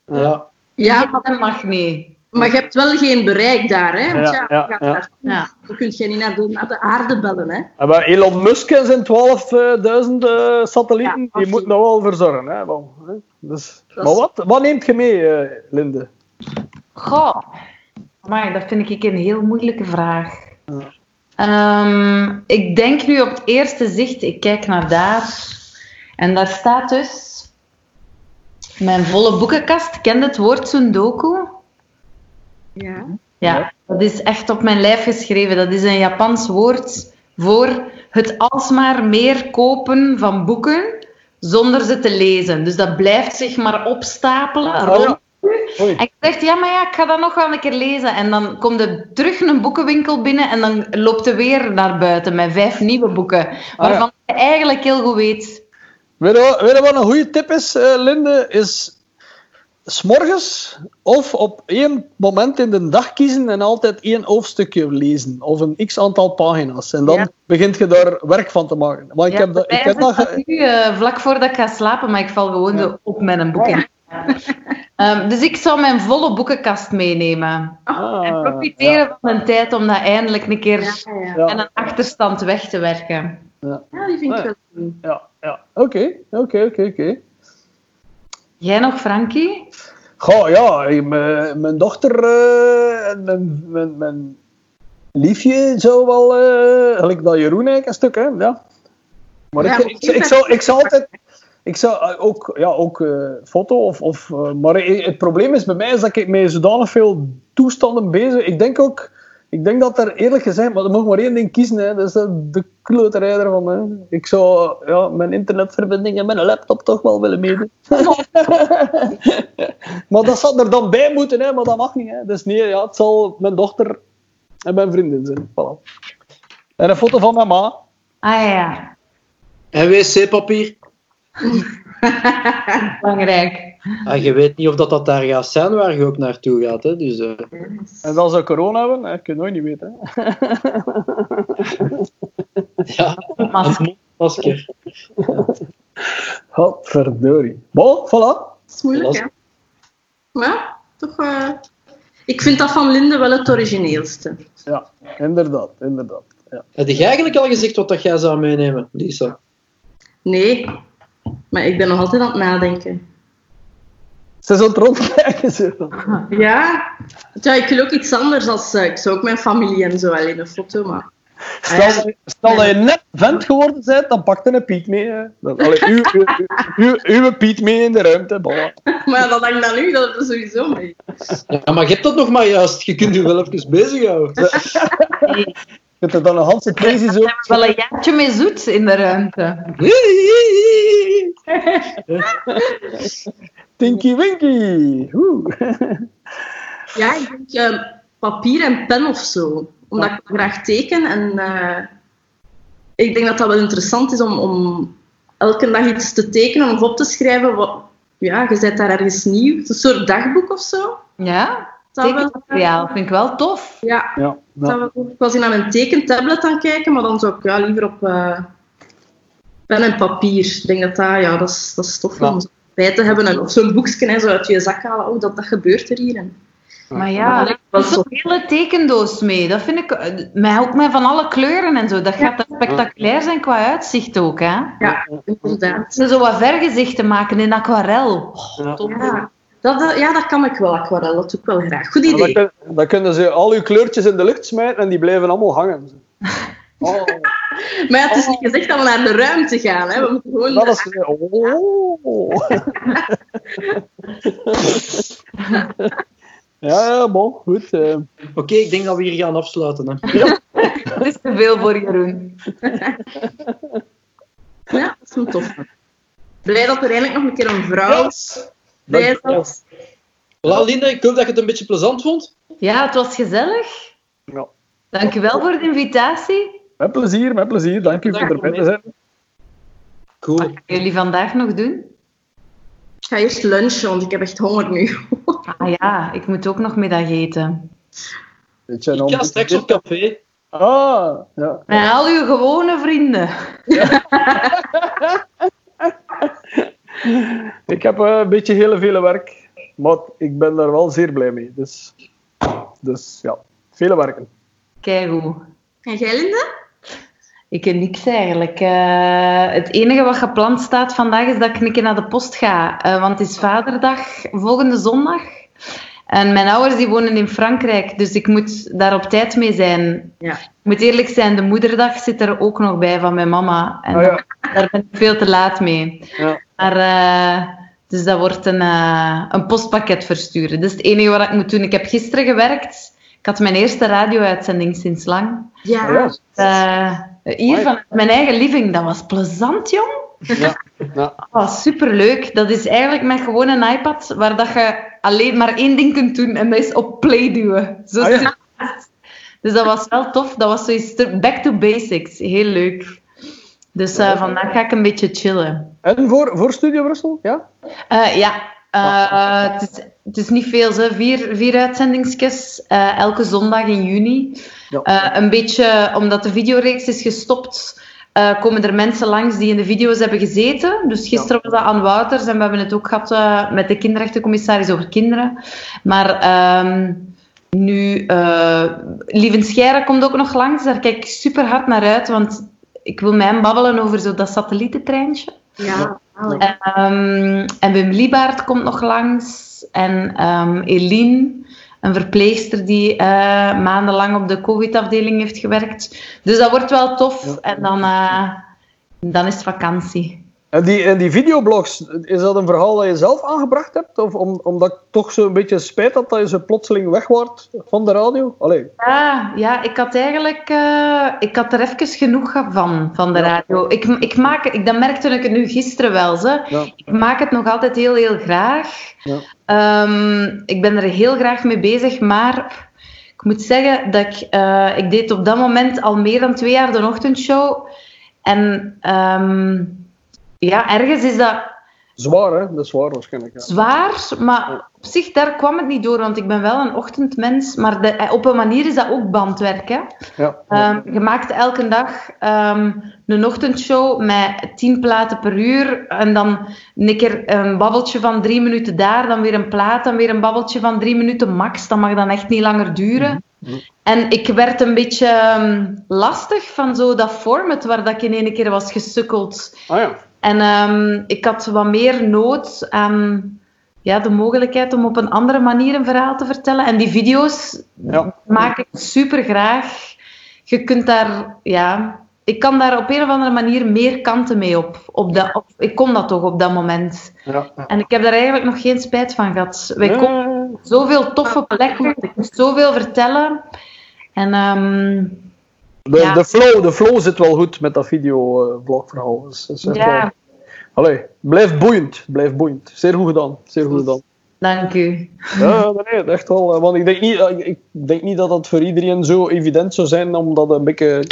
S1: Ja.
S5: Ja,
S2: maar dat mag niet.
S5: maar je hebt wel geen bereik daar, hè? Want
S3: Ja,
S5: ja,
S3: ja,
S5: je gaat
S3: ja.
S5: daar-
S2: Ja.
S5: dan kun je niet naar de, naar de aarde bellen, hè?
S3: En bij Elon Musk en zijn 12.000 eh, satellieten,
S5: Ja,
S3: die moet nog wel verzorgen. Hè? Dus, maar wat, wat neemt je mee, eh, Linde?
S2: Goh, maar dat vind ik een heel moeilijke vraag. Ehm, ik denk nu op het eerste zicht, ik kijk naar daar. En daar staat dus mijn volle boekenkast. Kent het woord Sundoku?
S5: Ja.
S2: Ja, dat is echt op mijn lijf geschreven. Dat is een Japans woord voor het alsmaar meer kopen van boeken zonder ze te lezen. Dus dat blijft zich maar opstapelen
S3: ja.
S2: rond
S3: Oei.
S2: en je zegt, ja, maar ja, ik ga dat nog wel een keer lezen. En dan komt er terug een boekenwinkel binnen en dan loopt er weer naar buiten met vijf nieuwe boeken. Waarvan je eigenlijk heel goed weet.
S3: Weet je, wat- weet je wat een goede tip is, eh, Linde? Is s'morgens of op één moment in de dag kiezen en altijd één hoofdstukje lezen. Of een x aantal pagina's. En dan
S2: Ja.
S3: begint je daar werk van te maken. Maar ik
S2: Ja,
S3: heb dat, ik heb dat
S2: nu eh, vlak voordat ik ga slapen, maar ik val gewoon op met een boek in. Ehm, dus ik zou mijn volle boekenkast meenemen.
S3: Ah,
S2: en profiteren van een tijd om dat eindelijk een keer
S5: Ja, ja.
S3: ja.
S2: en een achterstand weg te werken.
S5: ja, die vind ik wel goed.
S3: Ja, ja. Oké, oké, oké, oké.
S2: Jij nog, Frankie?
S3: Goh, ja, ik- mijn, mijn dochter eh, en mijn, mijn, mijn liefje zou wel, eh gelijk dat Jeroen eigenlijk een stuk, hè, ja. Maar
S5: Ja,
S3: ik,
S5: maar
S3: ik, ik, zou, ik zou altijd, ik zou eh, ook, ja, ook eh, foto of, of eh, maar het probleem is bij mij is dat ik met zodanig veel toestanden bezig, ik denk ook, ik denk dat er eerlijk gezegd, maar er mag maar één ding kiezen, hè, dat is de kloterij ervan, hè. Ik zou ja, mijn internetverbinding en mijn laptop toch wel willen meedoen. *laughs* maar dat zal er dan bij moeten, hè, maar dat mag niet. Hè. Dus nee, ja, het zal mijn dochter en mijn vriendin zijn. Voilà. En een foto van mijn ma.
S2: Ah ja,
S1: En wc-papier. *laughs*
S2: belangrijk.
S1: Ah, je weet niet of dat, dat daar gaat zijn waar je ook naartoe gaat. Hè? Dus, eh,
S3: En als ze corona hebben, hè, kun je nooit niet weten. Hè. *laughs*
S1: ja,
S2: Masker.
S1: mondmasker.
S3: Godverdorie. Bon, voilà.
S5: Dat is moeilijk, hè? Maar toch... eh, Ik vind dat van Linde wel het origineelste.
S3: Ja, inderdaad, inderdaad. Ja.
S1: Heb je eigenlijk al gezegd wat dat jij zou meenemen, Lisa?
S5: Nee, maar ik ben nog altijd aan het nadenken.
S3: Ze is aan het rondkijken. *laughs* Zo.
S5: Ja, ja ik wil ook iets anders. Als, eh, ik zou ook mijn familie en zo wel in een foto, maar...
S3: Stel, dat- stel dat je net vent geworden bent, dan pak je een Piet mee. Dan, allee, uw, uw, uw, uw Piet mee in de ruimte. Voilà. *laughs*
S5: Maar dat hangt dan nu, dat je sowieso mee.
S1: Ja, maar je hebt dat nog maar juist. Je kunt je wel even bezighouden. *laughs*
S2: Nee,
S3: Je hebt er dan een Hanse crazy zo.
S2: wel een jaartje mee zoet in de ruimte. *laughs*
S3: Tinky Winky.
S5: Ja, ik denk eh, papier en pen of zo. Omdat ik graag teken. En eh, ik denk dat dat wel interessant is om, om elke dag iets te tekenen of op te schrijven. Wat, ja, je bent daar ergens nieuw. Het is een soort dagboek of zo.
S2: Ja,
S5: Dat
S2: tekenmateriaal. Vind ik wel tof.
S5: Ja,
S3: Ja,
S5: dat
S3: ja.
S5: wel- ik was in aan mijn tekentablet aan het kijken, maar dan zou ik ja, liever op eh, pen en papier. Ik denk dat dat, ja, dat, is, dat is tof
S3: Ja.
S5: om bij te hebben. En of zo'n boekje hè, zo uit je zak halen. Oh, dat, dat gebeurt er hier. En,
S2: Maar ja, er
S5: wel
S2: is zo'n hele tekendoos mee. Dat vind ik, eh, mij ook met van alle kleuren en zo. Dat gaat dan spectaculair zijn qua uitzicht ook, hè.
S5: ja, inderdaad.
S2: Ze zo wat vergezichten maken in aquarel. Oh,
S3: Ja.
S5: Ja, dat, ja, dat kan ik wel, aquarel. Dat doe ik wel graag. Goed
S3: Dan,
S5: idee.
S3: dan kunnen ze al uw kleurtjes in de lucht smijten en die blijven allemaal hangen. *laughs* Oh,
S5: Maar ja, het is niet gezegd dat we naar de ruimte gaan. Hè. We moeten gewoon...
S3: dat is... Oh. *laughs* Ja, ja, bon, goed. eh.
S1: Oké, ik denk dat we hier gaan afsluiten. Hè.
S2: Dat *laughs* is te veel voor Jeroen.
S5: Ja, dat is wel tof. Blij dat er eindelijk nog een keer een vrouw zat.
S1: Voilà, Linda, ik hoop dat je het een beetje plezant vond.
S2: Ja, het was gezellig.
S3: Ja.
S2: Dankjewel voor de invitatie.
S3: Met plezier, met plezier. Dank u voor erbij te zijn.
S1: Cool.
S2: Wat gaan jullie vandaag nog doen?
S5: Ik ga eerst lunchen, want ik heb echt honger nu.
S2: Ah ja, ik moet ook nog middag eten.
S3: Weet je,
S1: Ik ga straks op café.
S3: Ah, ja.
S2: Met al uw gewone vrienden. *laughs* *laughs* *laughs*
S3: Ik heb eh, een beetje hele vele werk, maar ik ben daar wel zeer blij mee. Dus, dus ja, vele werken.
S2: Keigoed.
S5: En jij, Linda?
S2: Ik heb niks eigenlijk. Eh, het enige wat gepland staat vandaag is dat ik een keer naar de post ga. Eh, want het is vaderdag volgende zondag. En mijn ouders die wonen in Frankrijk, dus ik moet daar op tijd mee zijn.
S5: Ja.
S2: Ik moet eerlijk zijn, de moederdag zit er ook nog bij van mijn mama. En
S3: ja.
S2: daar ben ik veel te laat mee.
S3: Ja.
S2: Maar, eh, dus dat wordt een, eh, een postpakket versturen. Dat is het enige wat ik moet doen. Ik heb gisteren gewerkt. Ik had mijn eerste radio-uitzending sinds lang.
S5: Ja.
S2: Eh, hier van mijn eigen living, dat was plezant, jong.
S3: Ja. Ja.
S2: Oh, superleuk. Dat is eigenlijk met gewoon een iPad waar dat je alleen maar één ding kunt doen en dat is op play duwen. Zo
S3: Ah, ja.
S2: Dus dat was wel tof. Dat was zoiets back to basics. Heel leuk. Dus eh, vandaag ga ik een beetje chillen.
S3: En voor, voor Studio Brussel? Ja?
S2: Eh, ja, eh, het, is, het is niet veel, hè. Vier, vier uitzendingsjes elke zondag in juni.
S3: Ja.
S2: Een beetje omdat de videoreeks is gestopt, eh, komen er mensen langs die in de video's hebben gezeten. Dus gisteren was dat aan Wouters en we hebben het ook gehad eh, met de kinderrechtencommissaris over kinderen. Maar ehm, nu, eh Lieven Scheire komt ook nog langs, daar kijk ik super hard naar uit, want ik wil met hem babbelen over zo dat satellietentreintje.
S5: Ja. zalig.
S2: Ehm, en Wim Liebaert komt nog langs. En ehm Eline, een verpleegster die eh, maandenlang op de COVID-afdeling heeft gewerkt. Dus dat wordt wel tof. En dan, eh, dan is het vakantie.
S3: En die, en die videoblogs, is dat een verhaal dat je zelf aangebracht hebt? Of om, omdat ik toch zo'n beetje spijt had dat je zo plotseling weg wordt van de radio? Allee.
S2: Ja, ja ik had eigenlijk eh, ik had er even genoeg van, van de radio. Ik, ik maak, ik, dat merkte ik het nu gisteren wel. Ze.
S3: Ja.
S2: Ik maak het nog altijd heel, heel graag.
S3: Ja.
S2: Ehm, ik ben er heel graag mee bezig, maar ik moet zeggen dat ik, eh, ik deed op dat moment al meer dan twee jaar de ochtendshow. En ehm, ja, ergens is dat
S3: Zwaar, hè? Dat is zwaar waarschijnlijk. Ja.
S2: zwaar, maar op zich daar kwam het niet door, want ik ben wel een ochtendmens. Maar de, eh, op een manier is dat ook bandwerk. Hè?
S3: Ja.
S2: Ehm, je maakt elke dag ehm, een ochtendshow met tien platen per uur. En dan een keer een babbeltje van drie minuten daar, dan weer een plaat, dan weer een babbeltje van drie minuten max. Dat mag dan echt niet langer duren. En ik werd een beetje ehm, lastig van zo dat format waar dat ik in ene keer was gesukkeld.
S3: Ah ja.
S2: En ehm, ik had wat meer nood aan ja, de mogelijkheid om op een andere manier een verhaal te vertellen. En die video's
S3: Ja.
S2: maak ik super graag. Je kunt daar, ja, ik kan daar op een of andere manier meer kanten mee op. op, dat, op ik kon dat toch op dat moment.
S3: ja.
S2: En ik heb daar eigenlijk nog geen spijt van gehad. Wij op zoveel toffe plekken, ik moest zoveel vertellen. En ehm,
S3: De,
S2: Ja.
S3: de, flow, de flow zit wel goed met dat videoblogverhaal. Dus, dat is echt
S2: ja,
S3: Allee, blijf boeiend. Blijf boeiend. Zeer goed gedaan. Zeer goed gedaan.
S2: dank u.
S3: Ja, nee, echt wel. eh, Want ik denk, niet, eh, ik denk niet dat dat voor iedereen zo evident zou zijn, omdat een beetje...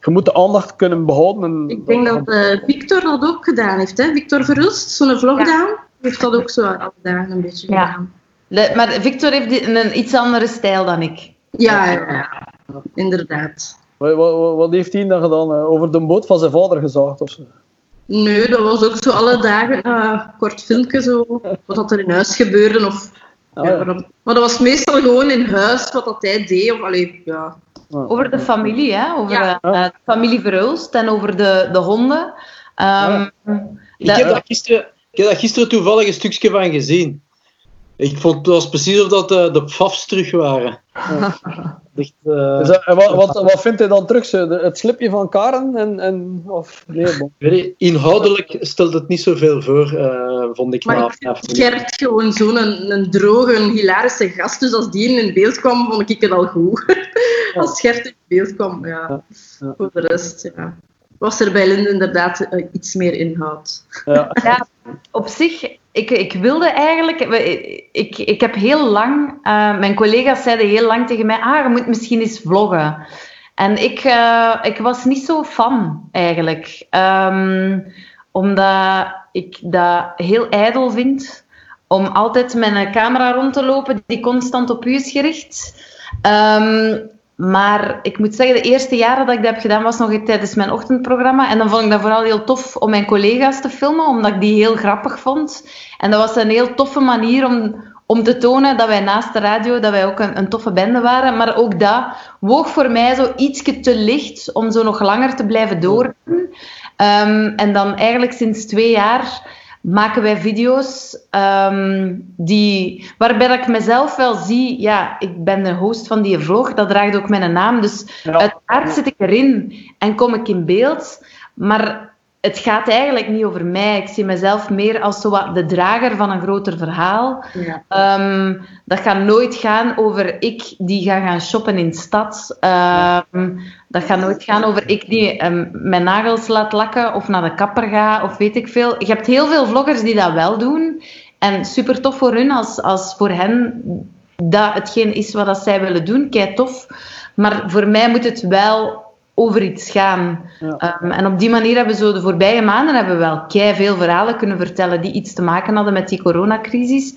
S3: Je moet de aandacht kunnen behouden. En,
S5: Ik denk dat eh, Victor dat ook gedaan heeft. Hè? Victor Verhulst, zo'n vlog
S2: Ja.
S5: gedaan, heeft dat ook zo alle dagen een beetje
S2: Ja.
S5: gedaan.
S2: Le- Maar Victor heeft die- een iets andere stijl dan ik.
S5: Ja, ja, ja. Inderdaad.
S3: Wat, wat, wat heeft hij dan gedaan? eh, Over de boot van zijn vader gezaagd of zo?
S5: Nee, dat was ook zo alle dagen eh, kort filmpje zo, wat dat er in huis gebeurde. Of,
S3: Ah,
S5: ja,
S3: ja.
S5: maar, dat, maar dat was meestal gewoon in huis wat dat hij deed. Of, allee, ja.
S2: Over de familie, hè? over
S5: Ja.
S2: eh, de familie Verhulst en over de, de honden. Ehm,
S1: Ik
S2: dat-
S1: heb, daar gisteren, ik heb daar gisteren toevallig een stukje van gezien. Ik vond het was precies of dat eh, de pfafs terug waren. *laughs* Echt, eh,
S3: Dus, eh, en wat, wat, wat vindt hij dan terug? De- Het slipje van Karen? En, en, of, nee,
S1: inhoudelijk stelt het niet zoveel voor, eh, vond ik.
S5: Maar
S1: na.
S5: Gert gewoon zo'n een, een droge, een hilarische gast. Dus als die in beeld kwam, vond ik het al goed. *laughs* als Gert in beeld kwam, ja.
S3: Ja.
S5: Voor de rest, ja. Was er bij Linde inderdaad iets meer inhoud.
S3: Ja.
S2: ja, op zich, ik, ik wilde eigenlijk... Ik, ik heb heel lang... eh, mijn collega's zeiden heel lang tegen mij, ah, je moet misschien eens vloggen. En ik, ik was niet zo fan, eigenlijk. Um, omdat ik dat heel ijdel vind om altijd met een camera rond te lopen die constant op u is gericht. Um, maar ik moet zeggen, de eerste jaren dat ik dat heb gedaan, was nog tijdens mijn ochtendprogramma. En dan vond ik dat vooral heel tof om mijn collega's te filmen, omdat ik die heel grappig vond. En dat was een heel toffe manier om, om te tonen dat wij naast de radio, dat wij ook een, een toffe bende waren. Maar ook dat woog voor mij zo ietsje te licht om zo nog langer te blijven doorgaan. Um, en dan eigenlijk sinds twee jaar maken wij video's um, die, waarbij dat ik mezelf wel zie, ja, ik ben de host van die vlog, dat draagt ook mijn naam, dus ja. uiteraard zit ik erin en kom ik in beeld, maar het gaat eigenlijk niet over mij. Ik zie mezelf meer als zo wat de drager van een groter verhaal. Ja. Um, dat gaat nooit gaan over ik die ga gaan shoppen in de stad. Um, dat gaat nooit gaan over ik die um, mijn nagels laat lakken of naar de kapper ga of weet ik veel. Je hebt heel veel vloggers die dat wel doen. En super tof voor hun als, als voor hen dat hetgeen is wat dat zij willen doen. Kei tof. Maar voor mij moet het wel over iets gaan. Ja. Um, en op die manier hebben we zo de voorbije maanden hebben we wel kei veel verhalen kunnen vertellen die iets te maken hadden met die coronacrisis.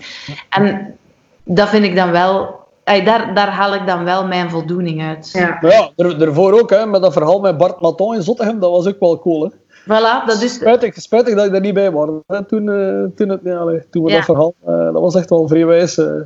S2: En dat vind ik dan wel daar, daar haal ik dan wel mijn voldoening uit.
S3: Ja, ja er, daarvoor ook, hè, met dat verhaal met Bart Maton in Zottegem, dat was ook wel cool. Hè.
S2: Voilà, dat is...
S3: Spijtig, spijtig dat ik daar niet bij was. Hè, toen, uh, toen, het, ja, toen we ja. dat verhaal... Uh, dat was echt wel vrij wijs. Uh.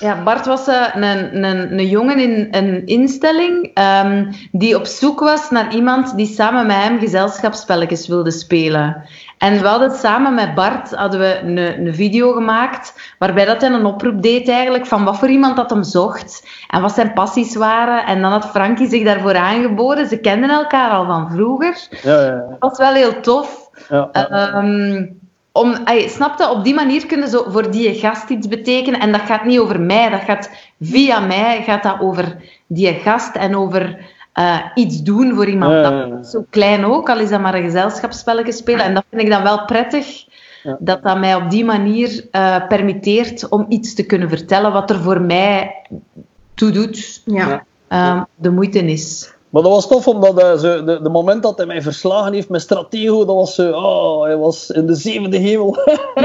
S2: Ja, Bart was een, een, een jongen in een instelling um, die op zoek was naar iemand die samen met hem gezelschapsspelletjes wilde spelen. En we hadden samen met Bart hadden we een, een video gemaakt waarbij dat hij een oproep deed eigenlijk van wat voor iemand dat hem zocht en wat zijn passies waren. En dan had Frankie zich daarvoor aangeboden. Ze kenden elkaar al van vroeger. Ja, ja, Dat was wel heel tof. Um, om, ay, snapte, op die manier kunnen ze voor die gast iets betekenen. En dat gaat niet over mij, dat gaat via mij gaat dat over die gast en over uh, iets doen voor iemand. Ja, zo klein ook, al is dat maar een gezelschapsspelletje spelen. En dat vind ik dan wel prettig, dat dat mij op die manier uh, permitteert om iets te kunnen vertellen wat er voor mij toe doet, ja. uh, de moeite is.
S3: Maar dat was tof, omdat uh, ze, de, de moment dat hij mij verslagen heeft met Stratego, dat was zo, oh, hij was in de zevende hemel.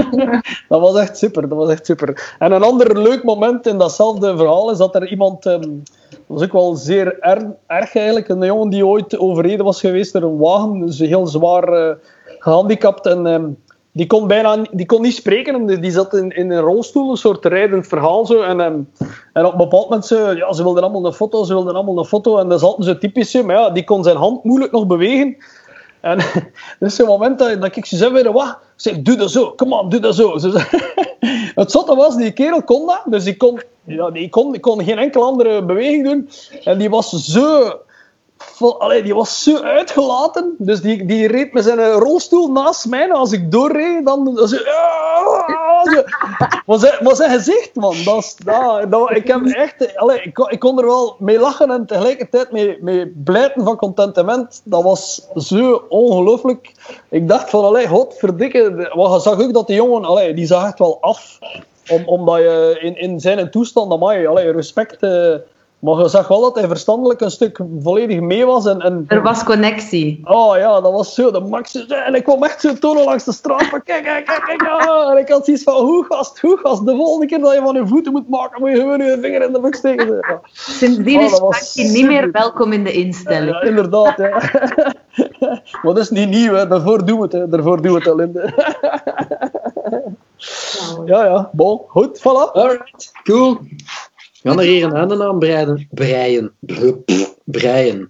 S3: *laughs* dat was echt super, dat was echt super. En een ander leuk moment in datzelfde verhaal is dat er iemand, um, dat was ook wel zeer er, erg eigenlijk, een jongen die ooit overreden was geweest door een wagen, dus heel zwaar uh, gehandicapt en... Um, die kon bijna die kon niet spreken. Die zat in, in een rolstoel, een soort rijdend verhaal. Zo. En, um, en op bepaald moment, ze, ja, ze wilden allemaal een foto, ze wilden allemaal een foto. En dat is altijd zo typisch. Maar ja, die kon zijn hand moeilijk nog bewegen. En dat *laughs* is zo'n moment dat, ik ze zei weer, wat? Zeg, doe dat zo, kom on, doe dat zo. *laughs* Het zotte was, die kerel kon dat. Dus die kon, ja, die kon, die kon geen enkele andere beweging doen. En die was zo Vol, allee, die was zo uitgelaten. Dus die, die reed met zijn rolstoel naast mij. Als ik doorreed, dan... dan zo, *laughs* was, hij, was zijn gezicht, man. Dat is, dat, dat, ik, heb echt, allee, ik, ik kon er wel mee lachen en tegelijkertijd mee, mee blijten van contentement. Dat was zo ongelooflijk. Ik dacht van, allee, godverdikke. Want je zag ook dat die jongen, allee, die zag echt wel af. Om, omdat je in, in zijn toestand, amai, allee, respect... Uh, maar je zag wel dat hij verstandelijk een stuk volledig mee was. En, en...
S2: Er was connectie.
S3: Oh ja, dat was zo de max. En ik kwam echt zo tonen langs de straat van kijk, kijk, kijk, kijk. En ik had zoiets van, hoe gast, hoe gast. De volgende keer dat je van je voeten moet maken, moet je gewoon je vinger in de buk steken. Ja.
S2: Sindsdien oh, is je niet meer welkom in de instelling.
S3: Ja, inderdaad, ja. *laughs* maar dat is niet nieuw, hè. daarvoor doen we het. Hè. Daarvoor doen we het al in de... *laughs* ja, ja, bon, goed, voilà.
S1: Alright, cool. We gaan er hier een andere naam breien. Breien. Breien.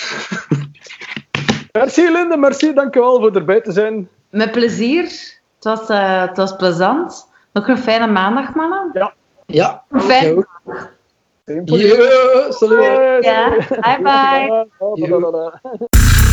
S1: *laughs*
S3: merci Linde, merci. Dankjewel voor erbij te zijn.
S2: Met plezier. Het was, uh, het was plezant. Nog een fijne maandag, mannen.
S3: Ja.
S1: Ja.
S2: Fijn.
S1: Yeah, salut.
S2: Ja, bye bye.